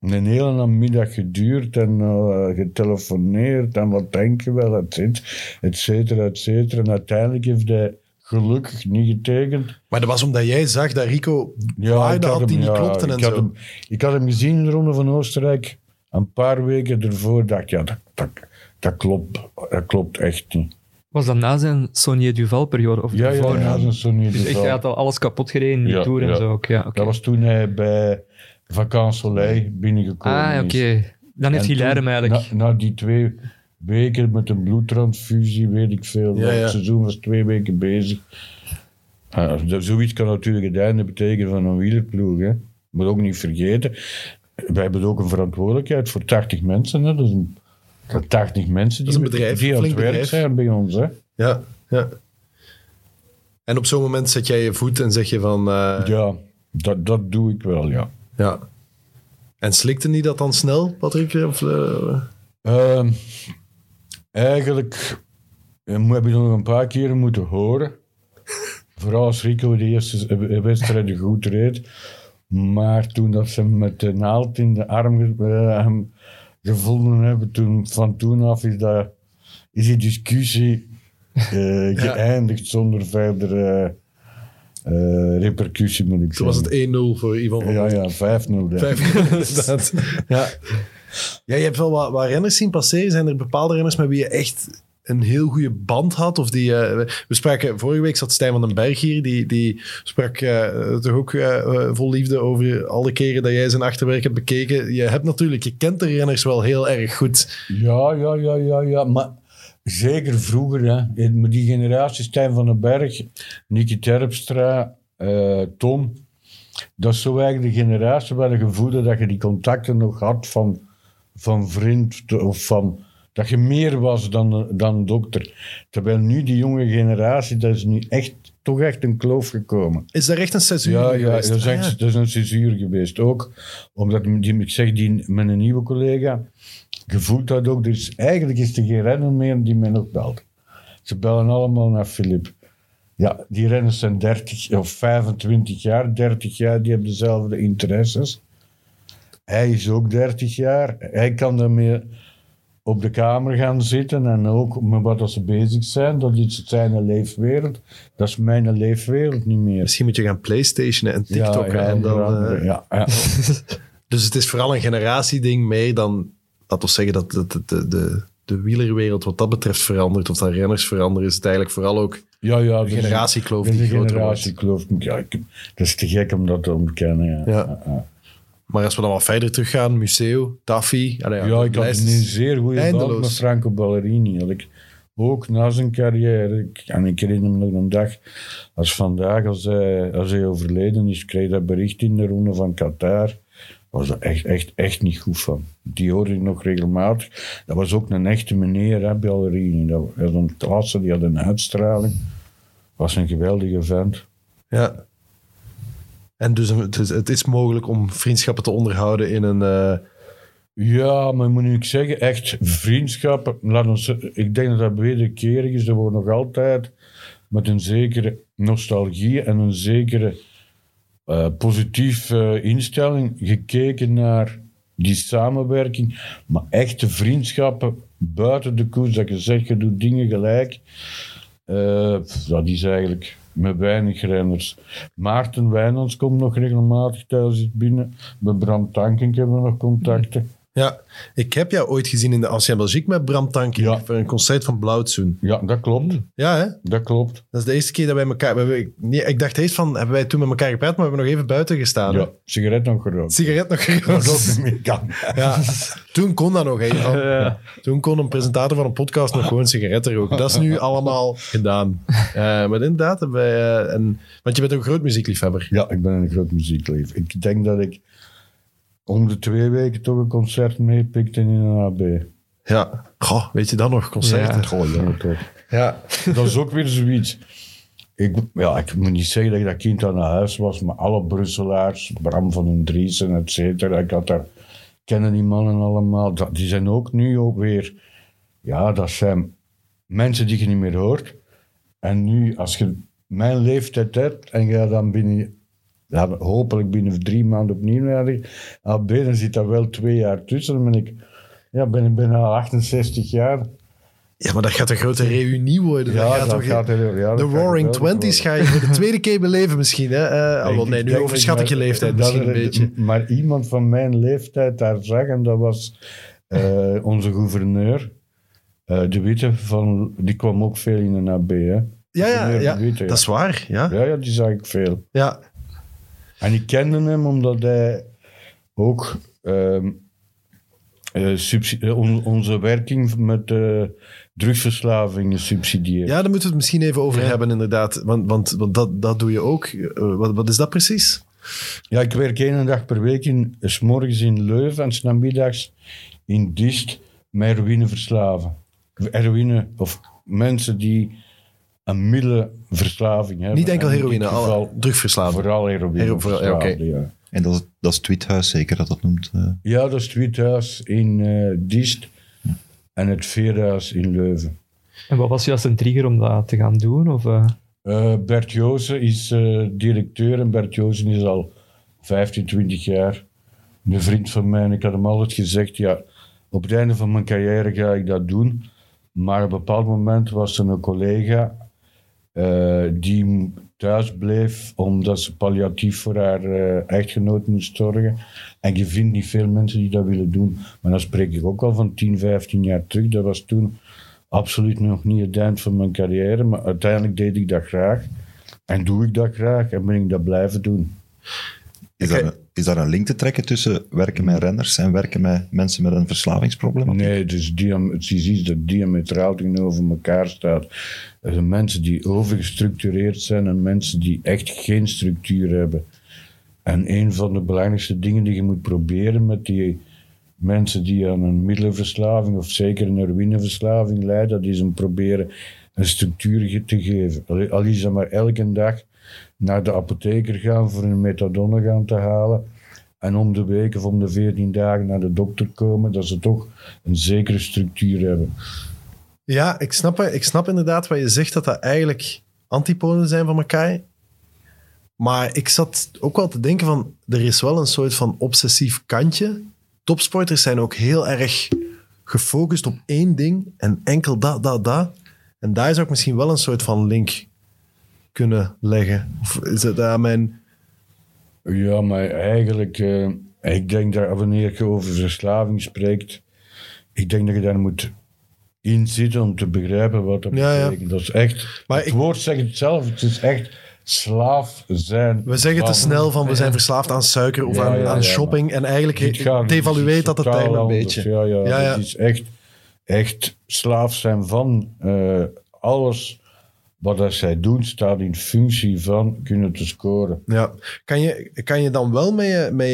een hele namiddag geduurd en eh, getelefoneerd en wat denk je wel, et cetera, et cetera, et cetera. En uiteindelijk heeft hij gelukkig niet getekend. Maar dat was omdat jij zag dat Rico waarde had die niet ja, klopten en ik had zo. Hem, ik had hem gezien in de Ronde van Oostenrijk. Een paar weken ervoor dacht ik, ja, dat, dat, dat, klopt, dat klopt echt niet. Was dat na zijn Sonier Duval-periode? Of Ja, ja, ja, dat is zo niet Dus echt, hij had al alles kapot gereden die Ja, Tour en ja. zo ook. Ja, oké. Dat was toen hij bij Vacances Soleil binnengekomen Ah, is. oké. Dan heeft En Hilaire hem eigenlijk... Na, na die twee weken met een bloedtransfusie, weet ik veel. Ja, ja. Het seizoen was twee weken bezig. Ah, zoiets kan natuurlijk het einde betekenen van een wielerploeg. Hè. Moet ook niet vergeten. Wij hebben ook een verantwoordelijkheid voor 80 mensen. Hè. Dat is een, dat 80 mensen die, Dat is een bedrijf, die aan het werk zijn bij ons. Hè. Ja, ja. En op zo'n moment zet jij je voet en zeg je van... eh, Ja, dat, dat doe ik wel, ja. ja. En slikte niet dat dan snel, Patrick? Of, eh, Ehm, eigenlijk eh, heb je nog een paar keren moeten horen. Vooral als Rico de eerste wedstrijd goed reed. Maar toen dat ze hem met de naald in de arm hem gevonden hebben, toen, van toen af is, dat, is die discussie eh, geëindigd zonder verdere eh, repercussie, moet ik toen was het 1-0 voor Ivan van Ja, ja, 5-0. denk ik. Vijf, inderdaad. Ja. Ja, je hebt wel wat, wat renners zien passeren. Zijn er bepaalde renners met wie je echt een heel goede band had? Of die, eh, we spraken, vorige week zat Stijn van den Berg hier. Die, die sprak eh, toch ook eh, vol liefde over alle keren dat jij zijn achterwerk hebt bekeken. Je hebt natuurlijk, je kent de renners wel heel erg goed. Ja, ja, ja, ja, ja. Maar zeker vroeger, hè. Die generatie Stijn van den Berg, Nicky Terpstra, Tom. Dat is zo eigenlijk de generatie waar je gevoelde dat je die contacten nog had van, van vriend of van... Dat je meer was dan, dan dokter. Terwijl nu die jonge generatie, dat is nu echt, toch echt een kloof gekomen. Is daar echt een seizoen Ja, ja geweest? dat, is Ah, ja. dat is een censuur geweest. Ook omdat, die, ik zeg, die, mijn nieuwe collega, gevoelt dat ook. Dus eigenlijk is er geen renner meer die mij nog belt. Ze bellen allemaal naar Filip. Ja, die renners zijn 30 of 25 jaar, 30 jaar, die hebben dezelfde interesses. Hij is ook 30 jaar. Hij kan daarmee op de kamer gaan zitten en ook met wat ze bezig zijn. Dat is zijn leefwereld. Dat is mijn leefwereld niet meer. Misschien moet je gaan playstationen en TikTokken. en onder dan, eh, ja, ja. Dus het is vooral een generatieding meer dan, laten we zeggen, dat de, de, de, de, wielerwereld wat dat betreft verandert. Of dat renners veranderen, is het eigenlijk vooral ook Ja, ja, de er generatiekloof er die groter wordt. generatiekloof. Ja, ik, dat is te gek om dat te ontkennen. Ja, Ja. ja. Maar als we dan wat verder teruggaan, Museo, Taffy. allee, Ja, ik had een zeer goede band eindeloos. met Franco Ballerini. Had ik ook na zijn carrière. Ik, en ik herinner me nog een dag als vandaag, als hij, als hij overleden is, kreeg dat bericht in de Ronde van Qatar. was er echt, echt, echt niet goed van. Die hoorde ik nog regelmatig. Dat was ook een echte meneer, hè, Ballerini. Dat was een klasse, die had een uitstraling. Was een geweldige vent. Ja. En dus het is, het is mogelijk om vriendschappen te onderhouden in een... eh, Ja, maar moet ik zeggen, echt vriendschappen. Laat ons, ik denk dat dat wederkerig is. Er wordt nog altijd met een zekere nostalgie en een zekere eh positieve instelling gekeken naar die samenwerking. Maar echte vriendschappen buiten de koers, dat je zegt, je doet dingen gelijk. eh, dat is eigenlijk met weinig renners. Maarten Wijnands komt nog regelmatig thuis binnen. Met Bram Tankink hebben we nog contacten. Ja, ik heb jou ooit gezien in de Ancien Belgique met Bram Tankink Ja. voor een concert van Blauwtsoen. Ja, dat klopt. Ja, hè? Dat klopt. Dat is de eerste keer dat wij elkaar... we hebben- ik- nee, ik dacht eerst van, hebben wij toen met elkaar gepraat, maar we hebben nog even buiten gestaan. hè? Ja, sigaret nog gerookt. Sigaret nog Dat gerookt. niet meer kan. Ja, toen kon dat nog. Hè. Toen kon een presentator van een podcast nog gewoon sigaretten roken. Dat is nu allemaal gedaan. Eh, maar inderdaad, hebben wij, eh, een, want je bent een groot muziekliefhebber. Ja, ik ben een groot muzieklief. Ik denk dat ik om de twee weken toch een concert meepikte in een AB. Ja. Goh, weet je dan nog, concerten? Ja. Goh, toch. Ja. Dat is ook weer zoiets. Ik, ja, ik moet niet zeggen dat ik dat kind aan huis was, maar alle Brusselaars, Bram van den Driesen, et cetera, ik had daar, kennen die mannen allemaal. Dat, die zijn ook nu ook weer, ja, dat zijn mensen die je niet meer hoort. En nu, als je mijn leeftijd hebt en je dan binnen, ja, hopelijk binnen drie maanden opnieuw de AB, dan zit daar wel twee jaar tussen. Dan ben ik, ja, ben ik bijna 68 jaar. ja, maar dat gaat een grote reunie worden. Ja, gaat dat toch- gaat heel- ja, de Roaring Twenties ga je voor de tweede keer beleven misschien. Hè? Eh, alhoewel, nee, nu overschat ik je leeftijd dat misschien een beetje. Maar iemand van mijn leeftijd daar zag, en dat was eh, onze gouverneur, eh, De Witte, van, die kwam ook veel in een AB. Hè? Ja, ja, ja, De dat is waar. Ja. Ja, ja, die zag ik veel. Ja. En ik kende hem omdat hij ook ehm, eh, eh, on- onze werking met eh drugsverslavingen subsidieert. ja, daar moeten we het misschien even over hebben, inderdaad. Want, want, want dat, dat doe je ook. Wat, wat is dat precies? Ja, ik werk één dag per week, in, s morgens in Leuven en s namiddags in Dist met heroïneverslaven. Heroïne, of mensen die een middelenverslaving hebben. Niet enkel En heroïne, geval drugverslaving. Vooral heroïne. Hero- vooral- ja. En dat is, dat is het Tweethuis zeker dat dat noemt. eh. ja, dat is het in eh Dist en het Veerhuis in Leuven. En wat was juist een trigger om dat te gaan doen? Of, eh? Bert Joosen is eh, directeur en Bert Joosen is al 15, 20 jaar een vriend van mij. En ik had hem altijd gezegd, ja, op het einde van mijn carrière ga ik dat doen. Maar op een bepaald moment was er een collega eh, die thuis bleef omdat ze palliatief voor haar eh, echtgenoot moest zorgen. En je vindt niet veel mensen die dat willen doen. Maar dan spreek ik ook al van 10, 15 jaar terug. Dat was toen absoluut nog niet het eind van mijn carrière. Maar uiteindelijk deed ik dat graag. En doe ik dat graag en ben ik dat blijven doen. Is, daar een, is daar een link te trekken tussen werken met renners en werken met mensen met een verslavingsprobleem? Nee, het is, het is iets dat diametraal tegenover elkaar staat. Er zijn mensen die overgestructureerd zijn en mensen die echt geen structuur hebben. En een van de belangrijkste dingen die je moet proberen met die mensen die aan een middelenverslaving of zeker een heroïneverslaving lijden, dat is om proberen een structuur te geven. Al is dat maar elke dag naar de apotheker gaan voor een methadone gaan te halen. En om de week of om de veertien dagen naar de dokter komen, dat ze toch een zekere structuur hebben. Ja, ik snap, ik snap inderdaad wat je zegt, dat dat eigenlijk antipoden zijn van elkaar. Maar ik zat ook wel te denken van, er is wel een soort van obsessief kantje. Topsporters zijn ook heel erg gefocust op één ding en enkel dat, dat, dat. En daar zou ik misschien wel een soort van link kunnen leggen. Of is het aan mijn... Ja, maar eigenlijk, eh, ik denk dat wanneer je over verslaving spreekt, ik denk dat je daar moet inzitten om te begrijpen wat dat Ja, ja. betekent. Dat is echt, Maar het ik- woord zegt het zelf, het is echt slaaf zijn. We zeggen te snel van we zijn verslaafd aan suiker of Ja, aan, aan shopping. En eigenlijk devalueert dat het term een beetje. anders. Ja, ja, Ja, ja. Het is echt, echt slaaf zijn van eh, alles wat dat zij doen, staat in functie van kunnen te scoren. Ja. Kan, je, kan je dan wel met je, met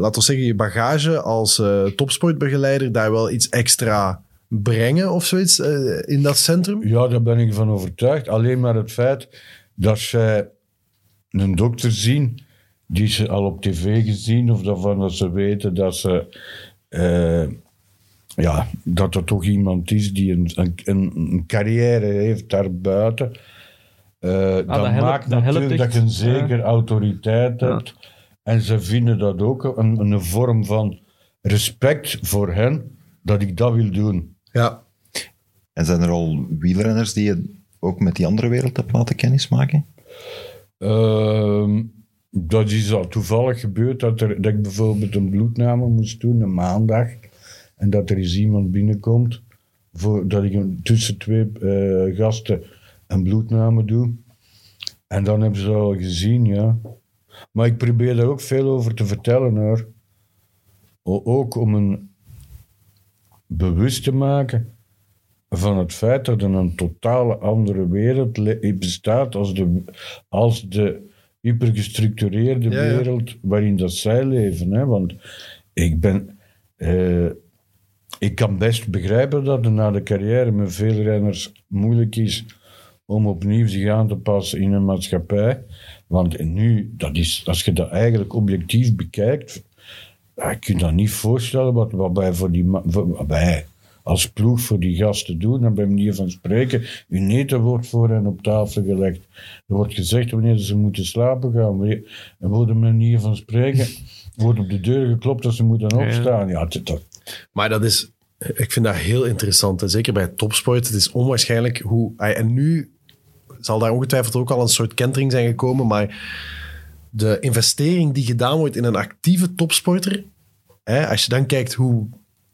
laten we zeggen, je bagage als eh, topsportbegeleider daar wel iets extra brengen of zoiets eh, in dat centrum? Ja, daar ben ik van overtuigd. Alleen maar het feit dat zij een dokter zien die ze al op tv gezien of daarvan dat ze weten dat ze eh, ja, dat er toch iemand is die een, een, een, een carrière heeft daarbuiten. Eh dat, dat helpt- maakt dat helpt natuurlijk dat echt. je een zeker autoriteit Ja. hebt. En ze vinden dat ook een, een vorm van respect voor hen, dat ik dat wil doen. Ja. En zijn er al wielrenners die je ook met die andere wereld hebt laten kennismaken? Ehm, dat is al toevallig gebeurd dat, er, dat ik bijvoorbeeld een bloedname moest doen, een maandag. En dat er eens iemand binnenkomt, voor, dat ik tussen twee eh, gasten een bloedname doe. En dan hebben ze al gezien, ja. Maar ik probeer daar ook veel over te vertellen hoor. Ook om een bewust te maken van het feit dat er een totale andere wereld le- bestaat als de, als de hypergestructureerde Ja, ja. wereld waarin dat zij leven. Hè? Want ik ben... eh, ik kan best begrijpen dat het na de carrière met veel renners moeilijk is om opnieuw zich aan te passen in een maatschappij. Want nu, dat is, als je dat eigenlijk objectief bekijkt, ja, je kunt dat niet voorstellen wat, wat wij, voor die, wat wij als ploeg voor die gasten doen. En bij manier van spreken, hun eten wordt voor hen op tafel gelegd. Er wordt gezegd wanneer ze moeten slapen gaan. Er wordt manier van spreken, wordt op de deur geklopt dat ze moeten opstaan. Ja, dat, Maar dat is, ik vind dat heel interessant. Zeker bij topsport. Het is onwaarschijnlijk hoe. En nu zal daar ongetwijfeld ook al een soort kentering zijn gekomen. Maar de investering die gedaan wordt in een actieve topsporter. Hè, als je dan kijkt hoe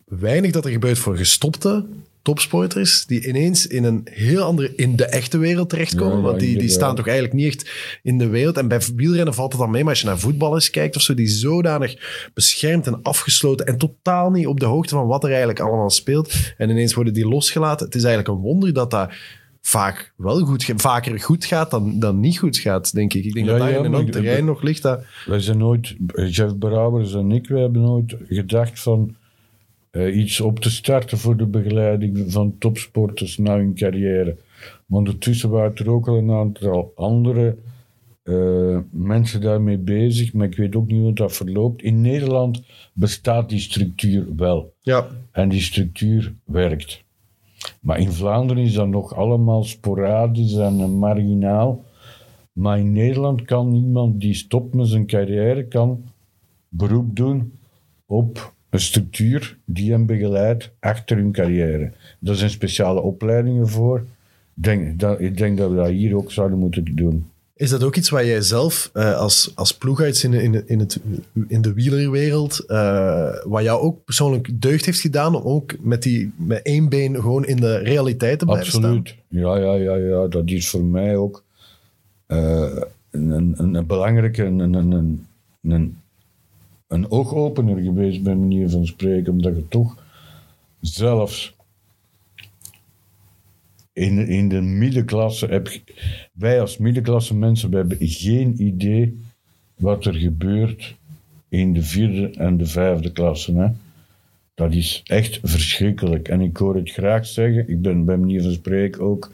weinig dat er gebeurt voor gestopte topsporters. Die ineens in een heel andere, in de echte wereld terechtkomen. Ja, want die, die staan toch eigenlijk niet echt in de wereld. En bij wielrennen valt het dan mee. Maar als je naar voetballers kijkt of zo, die zodanig beschermd en afgesloten en totaal niet op de hoogte van wat er eigenlijk allemaal speelt. En ineens worden die losgelaten. Het is eigenlijk een wonder dat dat vaak wel goed, vaker goed gaat dan, dan niet goed gaat, denk ik. Ik denk Ja, dat daar ja, in een terrein nog ligt. Dat, Wij zijn nooit, Jeff Brouwers en ik, wij hebben nooit gedacht van eh, iets op te starten voor de begeleiding van topsporters na hun carrière. Maar ondertussen waren er ook al een aantal andere eh, mensen daarmee bezig, maar ik weet ook niet hoe dat verloopt. In Nederland bestaat die structuur wel. ja, En die structuur werkt. Maar in Vlaanderen is dat nog allemaal sporadisch en marginaal. Maar in Nederland kan iemand die stopt met zijn carrière, kan beroep doen op een structuur die hem begeleidt achter hun carrière. Daar zijn speciale opleidingen voor. denk, dat, ik denk dat we dat hier ook zouden moeten doen. Is dat ook iets waar jij zelf eh, als, als in, de- in, in, het, in de wielerwereld, eh wat jou ook persoonlijk deugd heeft gedaan om ook met, die, met één been gewoon in de realiteit te blijven staan? Absoluut. Ja, ja, ja, ja, dat is voor mij ook eh, een, een, een belangrijke, een, een, een, een, oogopener geweest, bij manier van spreken, omdat je toch zelfs in, in de middenklasse heb wij als middenklasse mensen, we hebben geen idee wat er gebeurt in de vierde en de vijfde klasse. Hè. Dat is echt verschrikkelijk. En ik hoor het graag zeggen, ik ben bij manier van spreken ook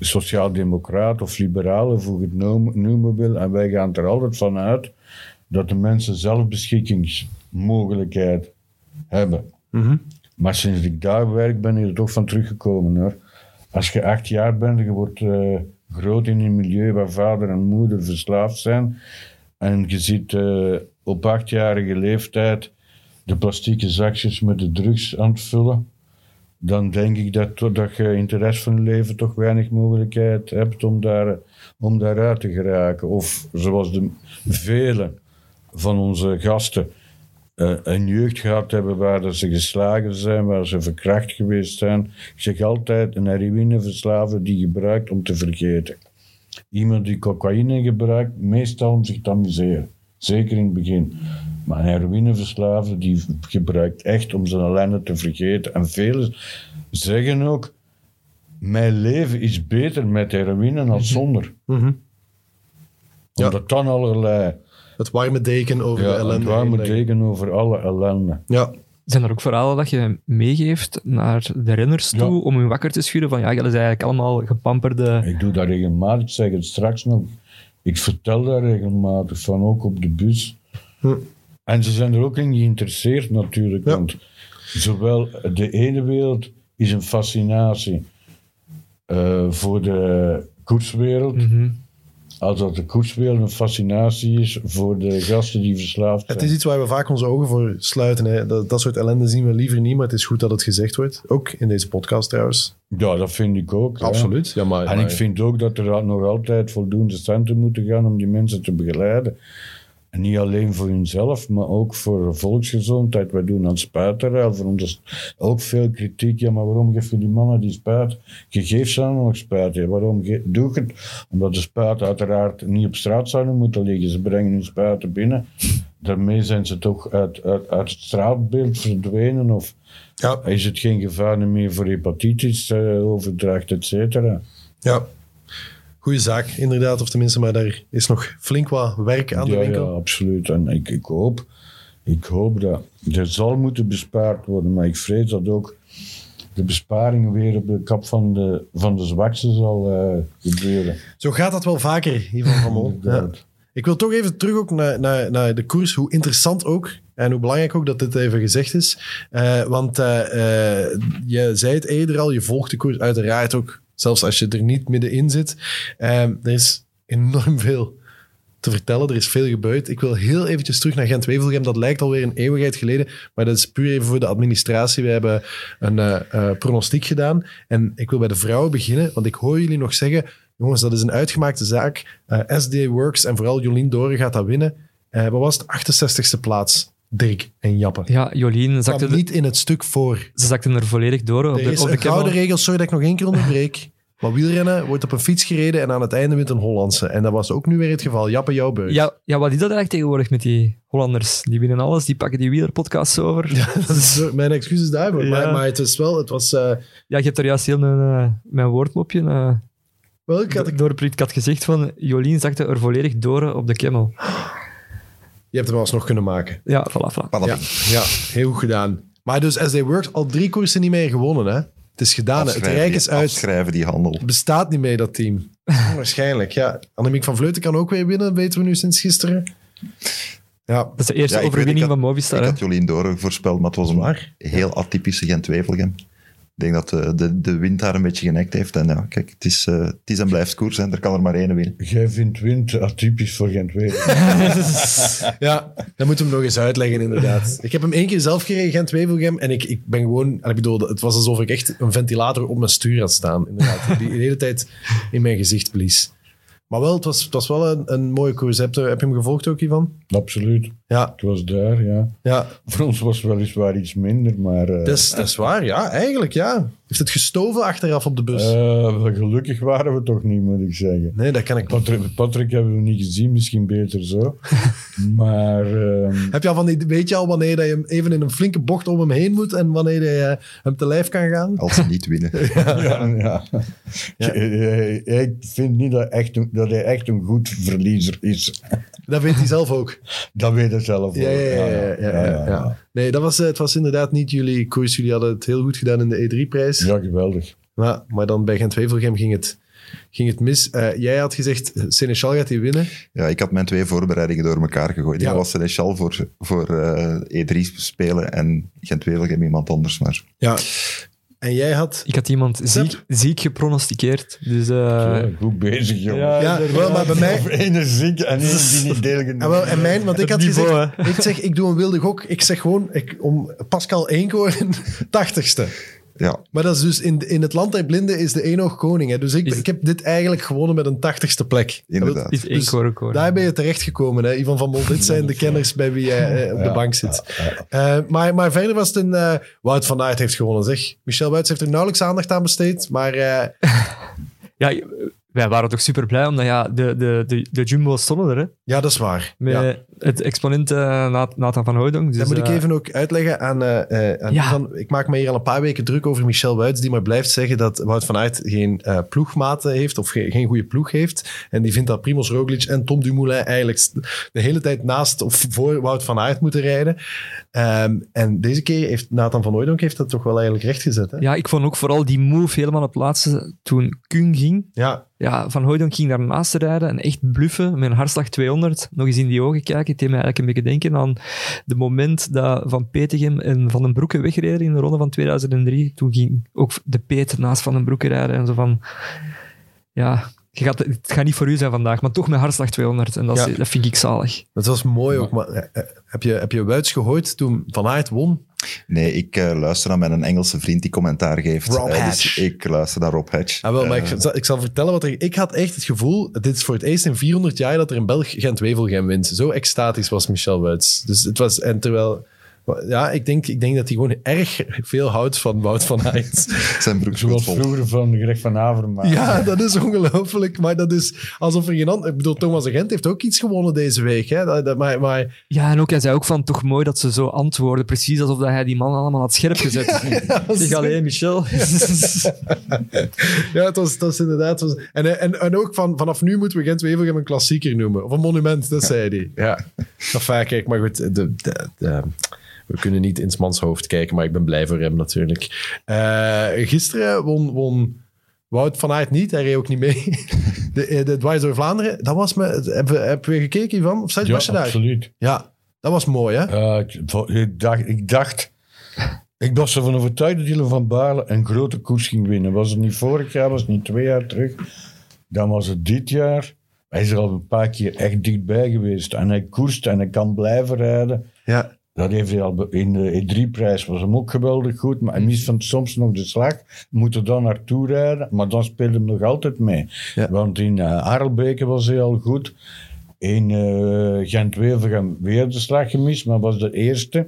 sociaal-democraat of liberaal, hoe je het noem- noemen wil. En wij gaan er altijd van uit dat de mensen zelfbeschikkingsmogelijkheid hebben. Maar sinds ik daar werk, ben ik er toch van teruggekomen hoor. Als je acht jaar bent en je wordt eh, groot in een milieu waar vader en moeder verslaafd zijn, en je ziet eh, op achtjarige leeftijd de plastieke zakjes met de drugs aan het vullen, dan denk ik dat, dat je in de rest van je leven toch weinig mogelijkheid hebt om, daar, om daaruit te geraken. Of zoals de velen van onze gasten eh, een jeugd gehad hebben waar dat ze geslagen zijn, waar ze verkracht geweest zijn. Ik zeg altijd, een heroïneverslaafde die gebruikt om te vergeten. Iemand die cocaïne gebruikt, meestal om zich te amuseren. Zeker in het begin. Maar een heroïneverslaafde die gebruikt echt om zijn ellende te vergeten. En velen zeggen ook, mijn leven is beter met heroïne dan zonder. Mhm. Ja. Omdat dan allerlei Het warme deken over de ja, ellende. het warme heen deken over alle ellende. Ja, Zijn er ook verhalen dat je meegeeft naar de renners toe Ja. om hun wakker te schudden van ja, jullie zijn eigenlijk allemaal gepamperde... Ik doe dat regelmatig, ik zeg het straks nog. Ik vertel daar regelmatig van, ook op de bus. Hm. En ze zijn er ook in geïnteresseerd natuurlijk, Ja. want zowel de ene wereld is een fascinatie eh, voor de koerswereld, Mhm. Als dat de koerswereld een fascinatie is voor de gasten die verslaafd zijn. het is iets waar we vaak onze ogen voor sluiten. Hè. Dat, dat soort ellende zien we liever niet, maar het is goed dat het gezegd wordt. Ook in deze podcast trouwens. Ja, dat vind ik ook. Absoluut. Ja, maar, En maar- ik vind ook dat er nog altijd voldoende centen moeten gaan om die mensen te begeleiden. En niet alleen voor hunzelf, maar ook voor volksgezondheid. Wij doen aan spuiterruil. Voor ons ook veel kritiek. Ja, maar waarom geef je die mannen die spuit? Je geeft ze dan nog spuiten. Ja, waarom doe je het? Omdat de spuiten uiteraard niet op straat zouden moeten liggen. Ze brengen hun spuiten binnen. Daarmee zijn ze toch uit, uit, uit het straatbeeld verdwenen. Of ja, is het geen gevaar meer voor hepatitis, eh, overdracht, et cetera? ja. Goeie zaak, inderdaad. Of tenminste, maar daar is nog flink wat werk aan de winkel. Ja, absoluut. En ik, ik, hoop, ik hoop dat er zal moeten bespaard worden, maar ik vrees dat ook de besparing weer op de kap van de, van de zwakste zal eh, gebeuren. Zo gaat dat wel vaker, Ivan van Mol. Ja. Ik wil toch even terug ook naar, naar, naar de koers. Hoe interessant ook en hoe belangrijk ook dat dit even gezegd is. Eh, want eh, je zei het eerder al, je volgt de koers uiteraard ook, zelfs als je er niet middenin zit. Eh, er is enorm veel te vertellen. Er is veel gebeurd. Ik wil heel eventjes terug naar Gent-Wevelgem. Dat lijkt alweer een eeuwigheid geleden, maar dat is puur even voor de administratie. We hebben een eh, eh, pronostiek gedaan. En ik wil bij de vrouwen beginnen, want ik hoor jullie nog zeggen... Jongens, dat is een uitgemaakte zaak. Eh, SD Works en vooral Jolien Doren gaat dat winnen. Wat was het? 68e plaats. Dirk en Jappe. Ja, Jolien zakte, niet in het stuk voor. ze zakte er volledig door. Op de, is op de een gouden regel, sorry dat ik nog één keer onderbreek. Maar wielrennen wordt op een fiets gereden en aan het einde wint een Hollandse. En dat was ook nu weer het geval. Jappe, jouw beurt. Ja, ja, wat is dat eigenlijk tegenwoordig met die Hollanders? Die winnen alles, die pakken die wielerpodcasts over. Ja, Dat is mijn excuses daarvoor. Ja. Maar, maar het is wel, het was... eh, je hebt er juist heel mijn, eh, mijn woordmopje uh, wel, ik had, ik, doorgeprikt. Ik had gezegd van, Jolien zakte er volledig door op de Camel. Je hebt hem alsnog kunnen maken. Ja, voilà, voilà. Ja, ja, heel goed gedaan. Maar dus SD Works, al drie koersen niet meer gewonnen. Hè? Het is gedaan. Het Afschrijven rijk is uit. Afschrijven die handel. Het bestaat niet meer, dat team. Waarschijnlijk, ja. Annemiek van Vleuten kan ook weer winnen, weten we nu sinds gisteren. Ja, Dat is de eerste Ja, ik weet, overwinning had- van Movistar. Ik hè. had Jolien Doren voorspeld, maar het was een waar. heel atypische Gent-Wevelgem. Ik denk dat de, de, de wind daar een beetje genekt heeft. En ja, kijk, het is, eh, het is en blijft koers en er kan er maar één winnen. Jij vindt wind atypisch voor gent Ja, dat moeten we nog eens uitleggen, inderdaad. Ik heb hem één keer zelf gereden, Gent-Wevelgem, en ik, ik ben gewoon... en Ik bedoel, het was alsof ik echt een ventilator op mijn stuur had staan, inderdaad. Die de hele tijd in mijn gezicht blies. Maar wel, het was, het was wel een, een mooie koers. Heb je, heb je hem gevolgd ook, Ivan? Absoluut. Ja, Ik was daar, ja. ja. Voor ons was het weliswaar iets minder, maar... eh, Dat is, dat is waar, ja. Eigenlijk, ja. Heeft het gestoven achteraf op de bus? eh, gelukkig waren we toch niet, moet ik zeggen. nee, dat kan ik Patrick, Patrick hebben we niet gezien, misschien beter zo. maar ehm, Heb je al van die, weet je al wanneer dat je hem even in een flinke bocht om hem heen moet en wanneer je hem te lijf kan gaan? Als ze niet winnen. ja, ja. Eh, eh, Ik vind niet dat, echt een- dat hij echt een goed verliezer is. Dat weet hij zelf ook. Dat weet hij zelf Ja, ja, ja. ja, ja, ja, ja. Nee, dat was, eh, het was inderdaad niet jullie koers. Jullie hadden het heel goed gedaan in de E3-prijs. Ja, geweldig. Maar, maar dan bij Gent-Wevelgem ging het, ging het mis. Eh, jij had gezegd, Seneschal gaat die winnen. Ja, ik had mijn twee voorbereidingen door elkaar gegooid. Ja. Ja. was Seneschal voor, voor eh, E3 spelen en Gent-Wevelgem iemand anders. Maar Ja. En jij had... Ik had iemand ziek, ziek gepronosticeerd. Dus eh, Ja, goed bezig, jongen. ja, Ja, wel, maar bij mij... Ene ziek en één die niet deelgenomen. En, wel, en mijn, want ik had niveau, gezegd, ik zeg, ik doe een wilde gok. Ik zeg gewoon, ik, om Pascal Eenkoorn, tachtigste. Ja, Maar dat is dus in, in het land der blinden is de eenoog koning. Hè? Dus ik, Is- ik heb dit eigenlijk gewonnen met een tachtigste plek. inderdaad. is één Dus. Daar ben je terechtgekomen, hè? Ivan van Mol. Dit zijn de kenners bij wie jij eh, op de bank zit. Eh, maar, maar verder was het een... eh, Wout van Aert heeft gewonnen, zeg. Michel Wuits heeft er nauwelijks aandacht aan besteed. Maar eh, Ja, wij waren toch super blij, omdat ja, de, de, de, de Jumbo's stonden er. Hè, ja, dat is waar. met Ja. het exponent Nat- Nathan van Hooydonk. Dus, dat moet ik eh, even ook uitleggen aan, eh, aan Ja. Ik maak me hier al een paar weken druk over Michel Wuits, die maar blijft zeggen dat Wout van Aert geen eh ploegmaten heeft of ge- geen goede ploeg heeft. En die vindt dat Primoz Roglic en Tom Dumoulin eigenlijk de hele tijd naast of voor Wout van Aert moeten rijden. Ehm, en deze keer heeft Nathan van Hooydonk heeft dat toch wel eigenlijk rechtgezet. Hè? Ja, ik vond ook vooral die move helemaal op het laatste toen Kung ging. Ja, Ja, Van Hooydonk ging daarnaast rijden en echt bluffen met een hartslag 200. Nog eens in die ogen kijken. Het deed mij eigenlijk een beetje denken aan de moment dat Van Petegem en Van den Broeke wegreden in de ronde van 2003. Toen ging ook de Peter naast Van den Broeke rijden en zo van... Ja, je gaat, het gaat niet voor u zijn vandaag, maar toch met hartslag 200. En dat, is- dat vind ik zalig. dat was mooi ook. Maar, eh, eh, heb, je, heb je Wuits gehoord toen Van Aert won? Nee, ik eh, luister naar mijn Engelse vriend die commentaar geeft. Rob Eh, Hatch. dus ik luister naar Rob Hatch. Ah, wel, maar Eh, ik, zal, ik zal vertellen wat er... Ik had echt het gevoel, dit is voor het eerst in 400 jaar dat er een Belg Gent-Wevelgem wint. Zo extatisch was Michel Wuits. Dus het was... En terwijl... Ja, ik denk, ik denk dat hij gewoon erg veel houdt van Wout van Aert. zijn broek Zoals vroeger van Greg van Avermaat. Ja, dat is ongelooflijk. Maar dat is alsof er geen ander... Ik bedoel, Thomas de Gent heeft ook iets gewonnen deze week. Hè? Dat, dat- maar, maar Ja, en ook, hij zei ook van, toch mooi dat ze zo antwoorden. Precies alsof dat hij die man allemaal had scherp gezet. Zeg, alleen Michel. ja, het was, het was inderdaad... het was- en, en, en ook van, vanaf nu moeten we Gent-Wevelgem een klassieker noemen. Of een monument, dat zei hij. Ja. Enfin, kijk, maar goed. De, de, de- we kunnen niet in mans hoofd kijken, maar ik ben blij voor hem natuurlijk. Eh, gisteren won, won Wout van Aert niet. Hij reed ook niet mee. De, eh, de Dwars Vlaanderen, dat was me... Heb, je gekeken, Ivan? Of Ja, was je daar? absoluut. Ja, dat was mooi, hè? Ik dacht, ik dacht... Ik was ervan overtuigd dat Dylan van Baarle een grote koers ging winnen. Was het niet vorig jaar, was het niet twee jaar terug. Dan was het dit jaar. Hij is er al een paar keer echt dichtbij geweest. En hij koerst en hij kan blijven rijden. Ja. Dat heeft hij al in de E3-prijs was hem ook geweldig goed. Maar hij mist van soms nog de slag. Moet er dan naartoe rijden. Maar dan speelt hij nog altijd mee. Ja. Want in uh, was hij al goed. In uh, Gent-Wevelgem weer de slag gemist. Maar was de eerste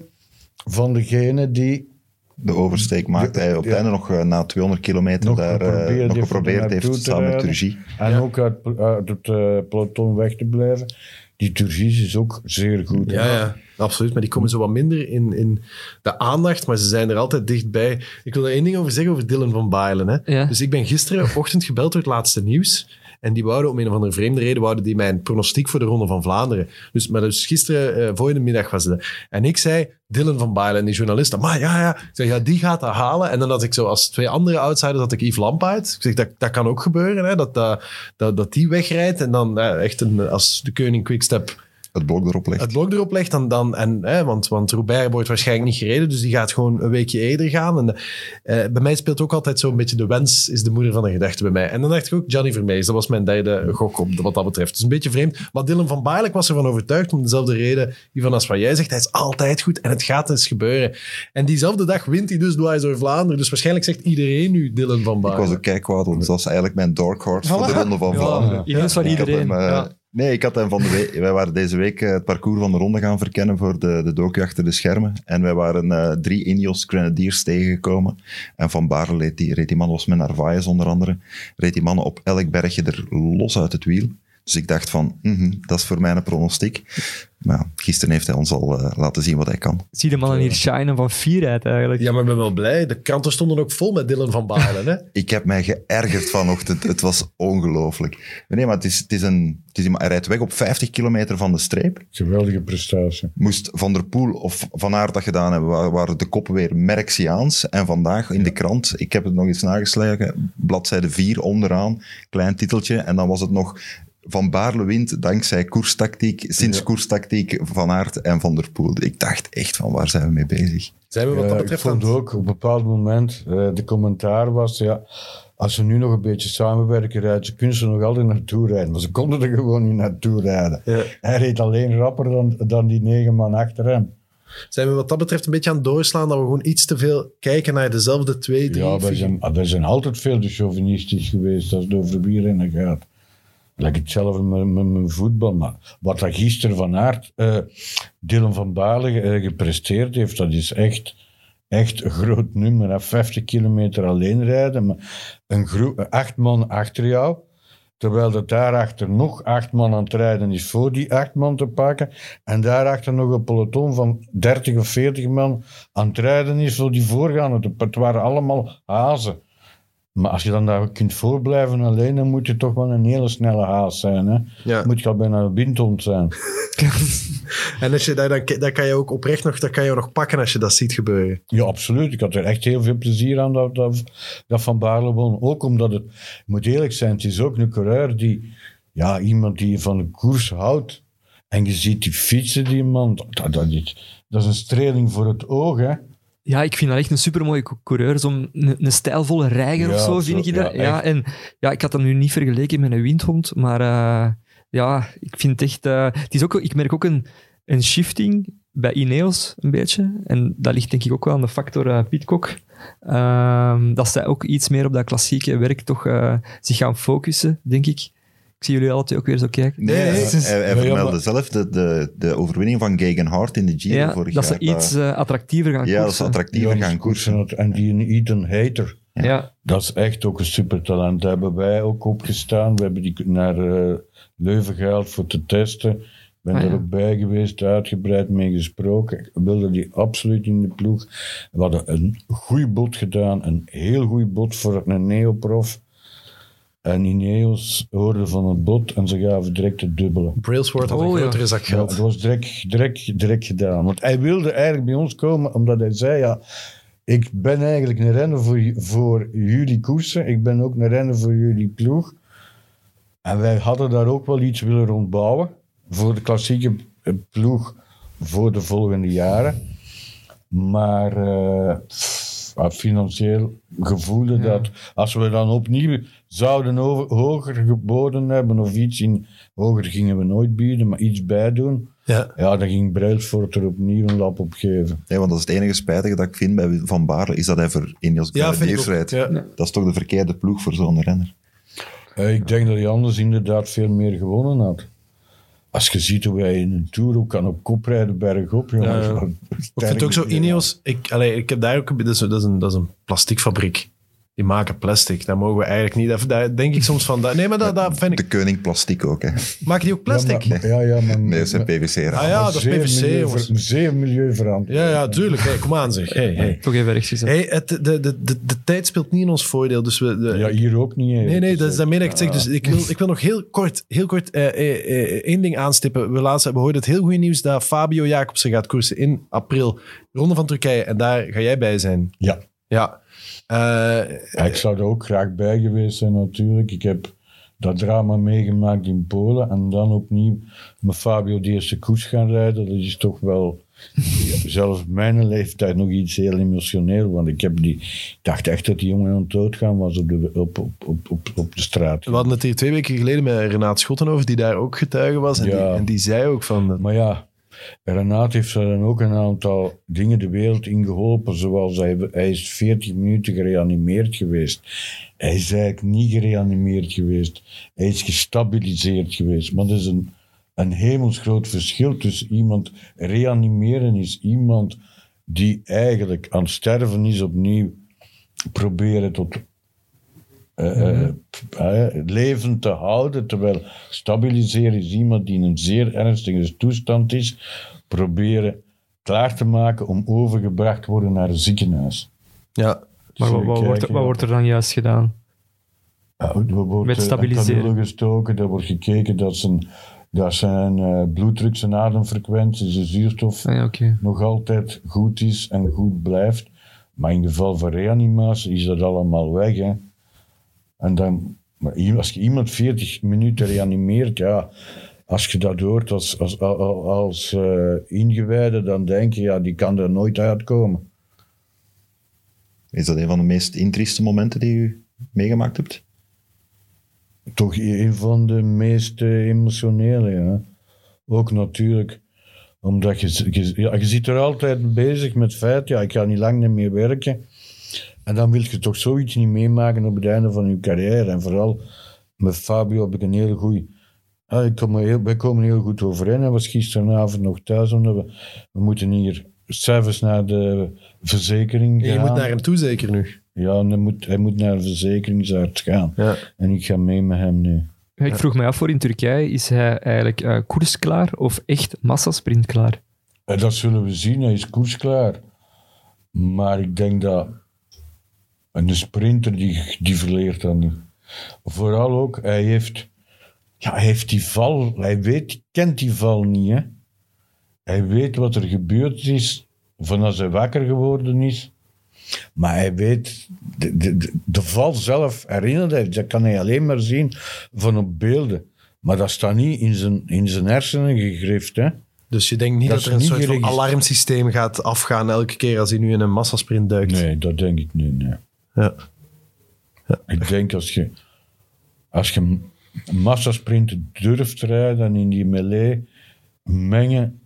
van degenen die De oversteek maakte hij op het Ja. einde nog eh, na 200 kilometer Nog daar, eh, geprobeerd nog heeft geprobeerd er heeft samen met. Turgie. En Ja. ook uit, uit het eh, peloton weg te blijven. Die Turgis is ook zeer goed. Ja, ja, absoluut. Maar die komen zo wat minder in, in de aandacht, maar ze zijn er altijd dichtbij. Ik wil er één ding over zeggen over Dylan van Baarlen. Hè. Ja. Dus ik ben gisterenochtend gebeld door het laatste nieuws. En die wouden om een of andere vreemde reden wouden die mijn pronostiek voor de Ronde van Vlaanderen. Dus, maar dus gisteren, de middag was het. En ik zei, Dylan van Baarlen, die journalist, maar ja, ja. Ik zeg, ja, die gaat dat halen. En dan had ik zo als twee andere outsiders, had ik Yves Lampaard. Ik zeg, dat, dat kan ook gebeuren, hè, dat, dat, dat, dat die wegrijdt. En dan eh, echt een, als de koning quickstep het blok erop legt. het blok erop legt, dan, dan, en, hè, want, want Roubaix wordt waarschijnlijk niet gereden, dus die gaat gewoon een weekje eerder gaan. En, eh, bij mij speelt ook altijd zo'n beetje de wens is de moeder van de gedachte bij mij. En dan dacht ik ook Johnny Vermeers, dat was mijn derde gok op, wat dat betreft. Dus een beetje vreemd. Maar Dylan van Baarlijk was ervan overtuigd, om dezelfde reden, Ivan, als wat jij zegt. Hij is altijd goed en het gaat eens gebeuren. En diezelfde dag wint hij dus Dwys door Vlaanderen. Dus waarschijnlijk zegt iedereen nu Dylan van Ik was Baarlijk. ook kijkwaad, want dat was eigenlijk mijn dark horse voor de Ronde van Vlaanderen. Ineens van iedereen. hem, eh, ja. Nee, ik had hem van de week... Wij waren deze week eh, het parcours van de ronde gaan verkennen voor de, de docu achter de schermen. En wij waren eh, drie Ineos Grenadiers tegengekomen. En Van Baarle reed die, reed die man, was met Narvaez onder andere, reed die mannen op elk bergje er los uit het wiel. Dus ik dacht van, mhm, dat is voor mij een pronostiek. Maar ja, gisteren heeft hij ons al eh, laten zien wat hij kan. Zie de mannen hier shinen van fierheid eigenlijk. Ja, maar ik ben wel blij. De kranten stonden ook vol met Dylan van Baarle. Hè? Ik heb mij geërgerd vanochtend. Het was ongelooflijk. Nee, maar het is, het is een... Het is, hij rijdt weg op 50 kilometer van de streep. Geweldige prestatie. Moest Van der Poel of Van Aert dat gedaan hebben, wa- waren de koppen weer Merxiaans. En vandaag in de krant, ik heb het nog eens nageslagen, bladzijde 4 onderaan, klein titeltje. En dan was het nog Van Baarle wint dankzij koerstactiek, sinds Ja. koerstactiek Van Aert en Van der Poel. Ik dacht echt van, waar zijn we mee bezig? Zijn we wat dat Ja, ik betreft vond aan het- ook op een bepaald moment, eh, de commentaar was, ja, als ze nu nog een beetje samenwerken, rijden, ze kunnen ze nog altijd naartoe rijden. Maar ze konden er gewoon niet naartoe rijden. Ja. Hij reed alleen rapper dan, dan die negen man achter hem. Zijn we wat dat betreft een beetje aan het doorslaan dat we gewoon iets te veel kijken naar dezelfde twee, drie Ja, wij zijn, wij zijn altijd veel te chauvinistisch geweest als het over wielrennen gaat. Like hetzelfde met, met mijn voetbal. Maar wat dat gisteren van Aert, eh Dylan van Baarle eh, gepresteerd heeft, dat is echt, echt een groot nummer. Hè. 50 kilometer alleen rijden, maar een groep, acht man achter jou. Terwijl er daarachter nog acht man aan het rijden is voor die acht man te pakken. En daarachter nog een peloton van 30 of 40 man aan het rijden is voor die voorgaande. Het waren allemaal hazen. Maar als je dan daar kunt voorblijven alleen, dan moet je toch wel een hele snelle haas zijn. Hè? Ja. Moet je al bijna een windhond zijn. En als je daar, dan, dan kan je ook oprecht nog, dat kan je nog pakken als je dat ziet gebeuren. Ja, absoluut. Ik had er echt heel veel plezier aan dat, dat, dat Van Baarle won. Ook omdat het, ik moet eerlijk zijn, het is ook een coureur die, ja, iemand die van de koers houdt. En je ziet die fietsen, die man, dat, dat, is, dat is een streling voor het oog, hè. Ja, ik vind dat echt een supermooie cou- coureur. Zo'n een, een stijlvolle rijger Ja, of zo, zo, vind ik dat. Ja, en ja, ik had dat nu niet vergeleken met een windhond, maar eh, ja, ik vind het echt... eh, het is ook, ik merk ook een, een shifting bij Ineos, een beetje. En dat ligt denk ik ook wel aan de factor eh Pitcock. Ehm, dat zij ook iets meer op dat klassieke werk toch zich gaan focussen, denk ik. Ik zie jullie alle twee ook weer zo kijken. Nee, Nee, hij, nee. hij, hij Ja, ja, vermeldde zelf de, de, de overwinning van Gegenhard in de Giro Ja, vorig dat ze jaar. iets eh, attractiever gaan ja, dat is koersen. attractiever Ja, gaan koersen. En die een Ethan Hater. Ja, Dat is echt ook een supertalent. Daar hebben wij ook opgestaan. We hebben die naar eh, Leuven gehaald voor te testen. Ik ben Ah, er ja. ook bij geweest, uitgebreid mee gesproken. Ik wilde die absoluut in de ploeg. We hadden een goed bod gedaan, een heel goed bod voor een neoprof. En Ineos hoorde van het bod en ze gaven direct het dubbele. Brailsford had een Oh, ja. grotere zak Ja, geld. het was direct, direct, direct gedaan. Want hij wilde eigenlijk bij ons komen omdat hij zei: ja, Ik ben eigenlijk een renner voor, voor jullie koersen. Ik ben ook een renner voor jullie ploeg. En wij hadden daar ook wel iets willen rondbouwen. Voor de klassieke eh, ploeg voor de volgende jaren. Maar eh, ah, financieel gevoelde dat als we dan opnieuw zouden over, hoger geboden hebben of iets in, hoger gingen we nooit bieden, maar iets bijdoen. Ja. Ja, dan ging Brailsford er opnieuw een lap op geven. Nee, want dat is het enige spijtige dat ik vind bij Van Baarle, is dat hij voor Ineos Ja, Grenadiers rijdt. Ja. Dat is toch de verkeerde ploeg voor zo'n renner. Eh, ik denk dat hij anders inderdaad veel meer gewonnen had. Als je ziet hoe hij in een Tour ook kan op kop rijden bergop. Jongens, Ik vind het ook zo. Ineos, ik, allee, ik heb daar ook, dat is, dat is een, dat is een plastiekfabriek. Die maken plastic. Daar mogen we eigenlijk niet, daar, daar denk ik soms van, dat- nee, maar dat, dat vind De ik, koning plastiek ook, hè. maken die ook plastic? Ja, maar, ja, ja, maar, Nee, dat zijn PVC. Ah ja, dat is PVC, milieu-. Zeer milieuverantwoord. Ja, ja, tuurlijk. Hey, kom aan zeg. Hey, hey. Toch even rechts gezet. Hey, het, de, de, de, de tijd speelt niet in ons voordeel. Dus we, de- Ja, hier ook niet. hè. Nee, nee, dat is daarmee dat ik zeg. Ah. Dus ik wil, ik wil nog heel kort, heel kort eh, eh, eh, één ding aanstippen. We, laatst, we hoorden het heel goede nieuws dat Fabio Jacobsen gaat koersen in april. Ronde van Turkije. En daar ga jij bij zijn. Ja. Ja. Eh, Ja, ik zou er ook graag bij geweest zijn natuurlijk. Ik heb dat drama meegemaakt in Polen en dan opnieuw met Fabio de eerste koers gaan rijden. Dat is toch wel, zelfs mijn leeftijd, nog iets heel emotioneel. Want ik heb die, ik dacht echt dat die jongen aan het doodgaan was op de, op, op, op, op, op de straat. We hadden het hier twee weken geleden met Renaat Schotten over, die daar ook getuige was. En, die, en die zei ook van... Maar ja, Renaat heeft er dan ook een aantal dingen de wereld in geholpen. Zoals hij, hij is 40 minuten gereanimeerd geweest. Hij is eigenlijk niet gereanimeerd geweest. Hij is gestabiliseerd geweest. Maar dat is een, een hemelsgroot verschil tussen iemand reanimeren is iemand die eigenlijk aan sterven is opnieuw proberen tot eh, levend te houden, terwijl stabiliseren is iemand die in een zeer ernstige toestand is, proberen klaar te maken om overgebracht te worden naar een ziekenhuis. Ja, Maar wat, wat, wordt, er- wat wordt er dan juist gedaan? Ja, er wordt, Met stabiliseren. gestoken, er wordt gekeken dat zijn, dat zijn eh, bloeddruk, zijn ademfrequentie, zijn zuurstof Ah, ja, nog altijd goed is en goed blijft. Maar in geval van reanimatie is dat allemaal weg. Hè. En dan, maar als je iemand 40 minuten reanimeert, ja, als je dat hoort als, als, als, als eh, ingewijde, dan denk je, ja, die kan er nooit uitkomen. Is dat een van de meest intrieste momenten die u meegemaakt hebt? Toch een van de meest eh, emotionele, ja. Ook natuurlijk, omdat je, je, ja, je zit er altijd bezig met het feit, ja, ik ga niet lang meer werken. En dan wil je toch zoiets niet meemaken op het einde van je carrière. En vooral met Fabio heb ik een hele goede... Ah, ik kom er heel, wij komen heel goed overeen. Hij was gisteravond nog thuis, omdat we, we moeten hier s'avonds naar de verzekering gaan. je moet naar hem toe zeker nu. Ja, en hij moet, hij moet naar de verzekeringsarts gaan. Ja. En ik ga mee met hem nu. Ik vroeg me af voor in Turkije, is hij eigenlijk eh koersklaar of echt massasprint klaar? En dat zullen we zien, hij is koersklaar. Maar ik denk dat een sprinter die, die verleert niet. Vooral ook, hij heeft, ja, hij heeft die val, hij weet, kent die val niet. Hè? Hij weet wat er gebeurd is van als hij wakker geworden is. Maar hij weet, de, de, de, de val zelf herinnert hij, dat kan hij alleen maar zien van op beelden. Maar dat staat niet in zijn, in zijn hersenen gegrift. Hè? Dus je denkt niet Dat er een soort van alarmsysteem gaat afgaan elke keer als hij nu in een massasprint duikt. Nee, dat denk ik niet. Nee. Ja. Ik denk als je, als je massasprinten durft rijden en in die melee mengen,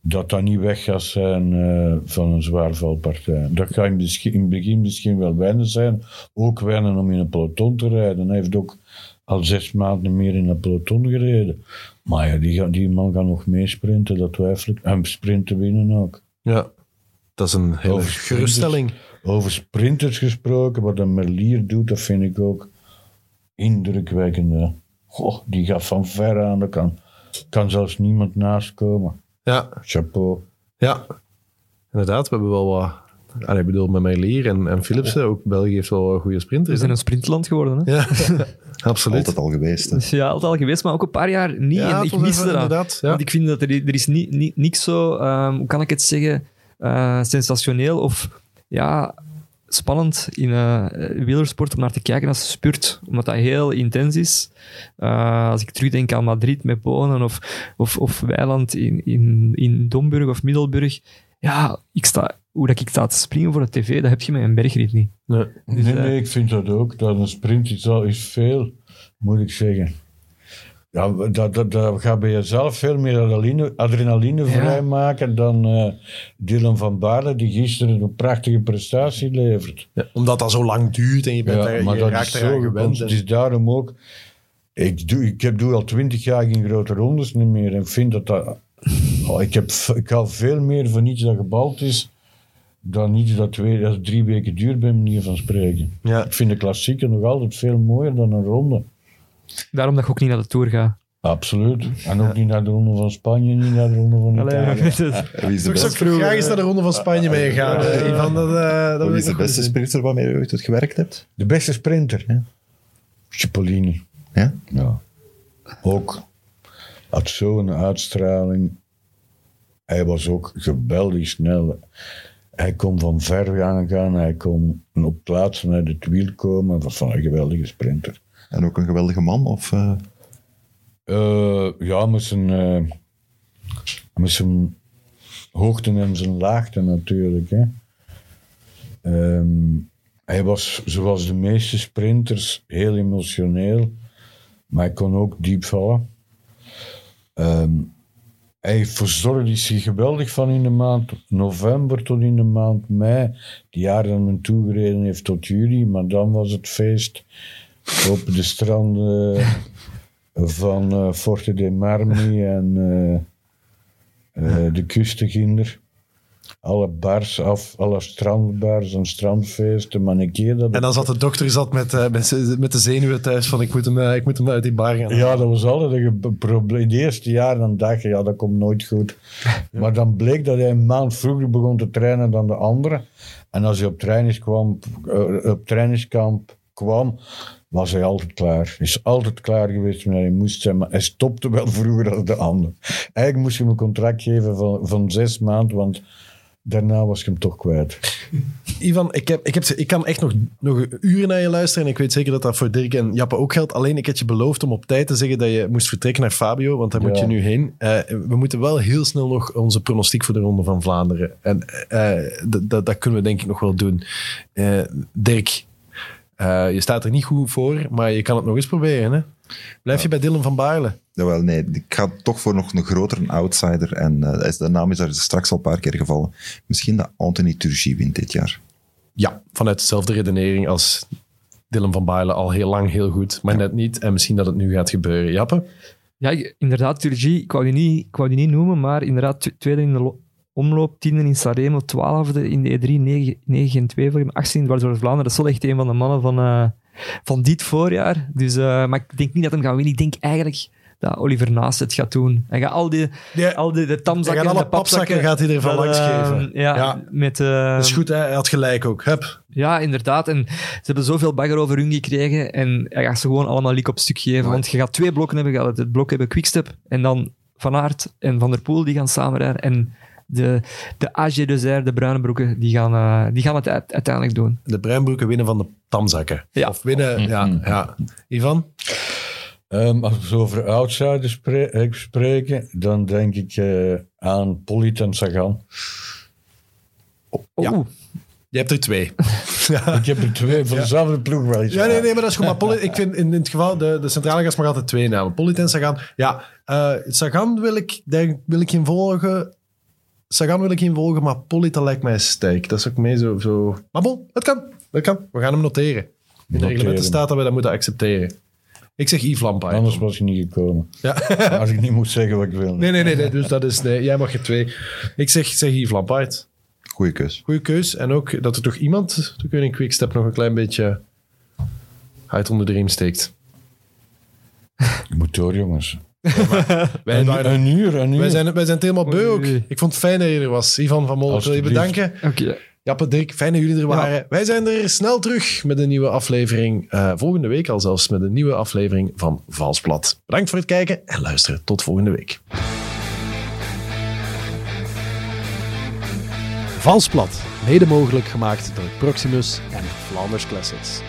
dat dat niet weg gaat zijn eh, van een zwaarvalpartij. Dat gaat in, het begin misschien wel wennen zijn. Ook wennen om in een peloton te rijden. Hij heeft ook al zes maanden meer in een peloton gereden. Maar ja, die, die man gaat nog meesprinten, dat twijfel ik. En sprinten winnen ook. Ja. Dat is een hele geruststelling. Over sprinters gesproken, wat een Merlier doet, dat vind ik ook indrukwekkend. Goh, die gaat van ver aan, er kan, kan zelfs niemand naast komen. Ja, Chapeau. ja. Inderdaad, we hebben wel wat... Allee, ik bedoel, met Merlier en, en Philipsen, ook België heeft wel wat goede We sprinters. zijn hè? een sprintland geworden. Hè? Ja, absoluut. Altijd al geweest. Hè. Dus ja, altijd al geweest, maar ook een paar jaar niet. Ja, en ik even- dat. inderdaad, ja. Want ik vind dat er, er is niet, niet, niks zo, ehm, hoe kan ik het zeggen, eh, sensationeel of ja, spannend in eh wielersport om naar te kijken als spurt, omdat dat heel intens is. Eh, als ik terugdenk aan Madrid met Bonen of, of, of Weiland in, in, in Domburg of Middelburg, ja, ik sta, hoe dat ik sta te springen voor de tv, dat heb je met een bergrit niet. Nee. Dus, nee, eh, nee, ik vind dat ook. Dat een sprint is, al, is veel, moet ik zeggen. Ja, dat, dat, dat gaat bij jezelf veel meer adrenaline, adrenaline Ja. vrijmaken dan eh, Dylan van Baarle, die gisteren een prachtige prestatie levert. Ja, omdat dat zo lang duurt en je, bent daar, je raakt is zo gewend. Het is daarom ook... Ik, doe, ik heb, doe al twintig jaar geen grote rondes niet meer en vind dat dat... Oh, ik, heb, ik hou veel meer van iets dat gebald is dan iets dat, twee, dat drie weken duurt, bij manier van spreken. Ja. Ik vind de klassieker nog altijd veel mooier dan een ronde. Daarom dat ik ook niet naar de Tour ga. Absoluut. En ook niet naar de ronde van Spanje, niet naar de ronde van Allee, Italië. weet het. Wie is de beste, graag eens naar de Ronde van Spanje meegaan. eh, Ivan, dat, eh, dat wil wie ik is de beste sprinter waarmee u ooit gewerkt hebt? De beste sprinter. Ja. Cipollini. Ja? Ja. Ook. Had zo'n uitstraling. Hij was ook geweldig snel. Hij kon van ver gaan gaan. Hij kon op plaatsen uit het wiel komen. Dat was van een geweldige sprinter. En ook een geweldige man? Of, eh, Eh, ja, met zijn, eh, met zijn hoogten en zijn laagten natuurlijk. Hè. Ehm, hij was, zoals de meeste sprinters, heel emotioneel, maar hij kon ook diep vallen. Ehm, hij verzorgde zich geweldig van in de maand november tot in de maand mei. Die dat men toegereden heeft tot juli, maar dan was het feest op de stranden van eh, Forte dei Marmi en eh, eh, de kustenginder. Alle bars af, alle strandbars en strandfeesten, maar een keer dat... En dan zat de dokter zat met, met, met de zenuwen thuis van ik moet hem, ik moet hem uit die bar gaan. Ja, dat was altijd een probleem. De eerste jaar dan dacht je, ja, dat komt nooit goed. Maar dan bleek dat hij een maand vroeger begon te trainen dan de anderen. En als hij op, trainings kwam, eh, op trainingskamp kwam, was hij altijd klaar. Hij is altijd klaar geweest wanneer hij moest zijn, maar hij stopte wel vroeger dan de anderen. Eigenlijk moest je hem een contract geven van, van zes maanden, want daarna was ik hem toch kwijt. Ivan, ik, heb, ik, heb, ik kan echt nog, nog uren naar je luisteren. En ik weet zeker dat dat voor Dirk en Jappe ook geldt. Alleen ik had je beloofd om op tijd te zeggen dat je moest vertrekken naar Fabio. Want daar moet je nu heen. Eh, we moeten wel heel snel nog onze pronostiek voor de Ronde van Vlaanderen. En d- dat kunnen we denk ik nog wel doen. Dirk, eh, je staat er niet goed voor, maar je kan het nog eens proberen. Hè? Blijf je bij Dylan van Baarle? Jawel, nee, ik ga toch voor nog een grotere outsider. En eh, is- de naam is daar straks al een paar keer gevallen. Misschien dat Anthony Turgis wint dit jaar. Ja, vanuit dezelfde redenering als Dylan van Baarle al heel lang heel goed, maar net niet. En misschien dat het nu gaat gebeuren. Jappe? Ja, inderdaad, Turgi, ik wou die niet, ik wou die niet noemen, maar inderdaad, tw- tweede in de omloop, tiende in Sanremo, twaalfde in de E E3, 9, 9 en 2 voor hem, 18 in Dwars door Vlaanderen. Dat is wel echt een van de mannen van, eh, van dit voorjaar. Dus, eh, maar ik denk niet dat hem gaat winnen. Ik denk eigenlijk dat Oliver Naast het gaat doen. Hij gaat al die, Ja, al die de tamzakken en de papzakken... gaat hij ervan dat, langs eh, geven. Ja, Ja. Met, Dat is goed, hè? hij had gelijk ook. Hup. ja, inderdaad. En ze hebben zoveel bagger over hun gekregen. En hij gaat ze gewoon allemaal lik op stuk geven. Mooi. Want je gaat twee blokken hebben. Je gaat het blok hebben Quickstep. En dan Van Aert en Van der Poel die gaan samenrijden. En de, de AG de de bruine broeken, die gaan, eh, die gaan het uit- uiteindelijk doen. De bruinbroeken winnen van de tamzakken. Ja. Of winnen, ja, ja. Ivan? Ehm, als we over outsiders spre- eh, spreken, dan denk ik eh, aan Polit en Sagan. Ja. Oeh. Je hebt er twee. Ik heb er twee van dezelfde ploeg wel eens. Ja, nee, nee, maar dat is goed. Maar Poli- ik vind in, in het geval, de, de centrale gast mag altijd twee namen. Polit en Sagan. Ja, eh, Sagan wil ik, denk, wil ik geen volgen. Sagan wil ik geen volgen, maar Polit dat lijkt mij sterk. Dat is ook mee zo... zo... Maar bon, het kan. Het kan. We gaan hem noteren. In de Noteren. reglementen staat dat we dat moeten accepteren. Ik zeg Yves Lampaard. Anders was ik niet gekomen. Ja. Als ik niet moet zeggen wat ik wil. Nee, nee, nee, nee. Dus dat is... Nee, jij mag er twee. Ik zeg, zeg Yves Lampaard. Goeie keus. Goeie keus. En ook dat er toch iemand, je in Quickstep nog een klein beetje uit onder de riem steekt. Ik moet door, jongens. Wij, Een, waren- een uur, een uur. wij, zijn, wij zijn het helemaal beu ook. Ik vond het fijn dat je er was. Ivan van Mol, ik wil je bedanken. Oké. Jappe, Dirk, fijn dat jullie er waren. Wij zijn er snel terug met een nieuwe aflevering. eh, volgende week al zelfs met een nieuwe aflevering van Valsplat. Bedankt voor het kijken en luisteren. Tot volgende week. Valsplat, mede mogelijk gemaakt door Proximus en Flanders Classics.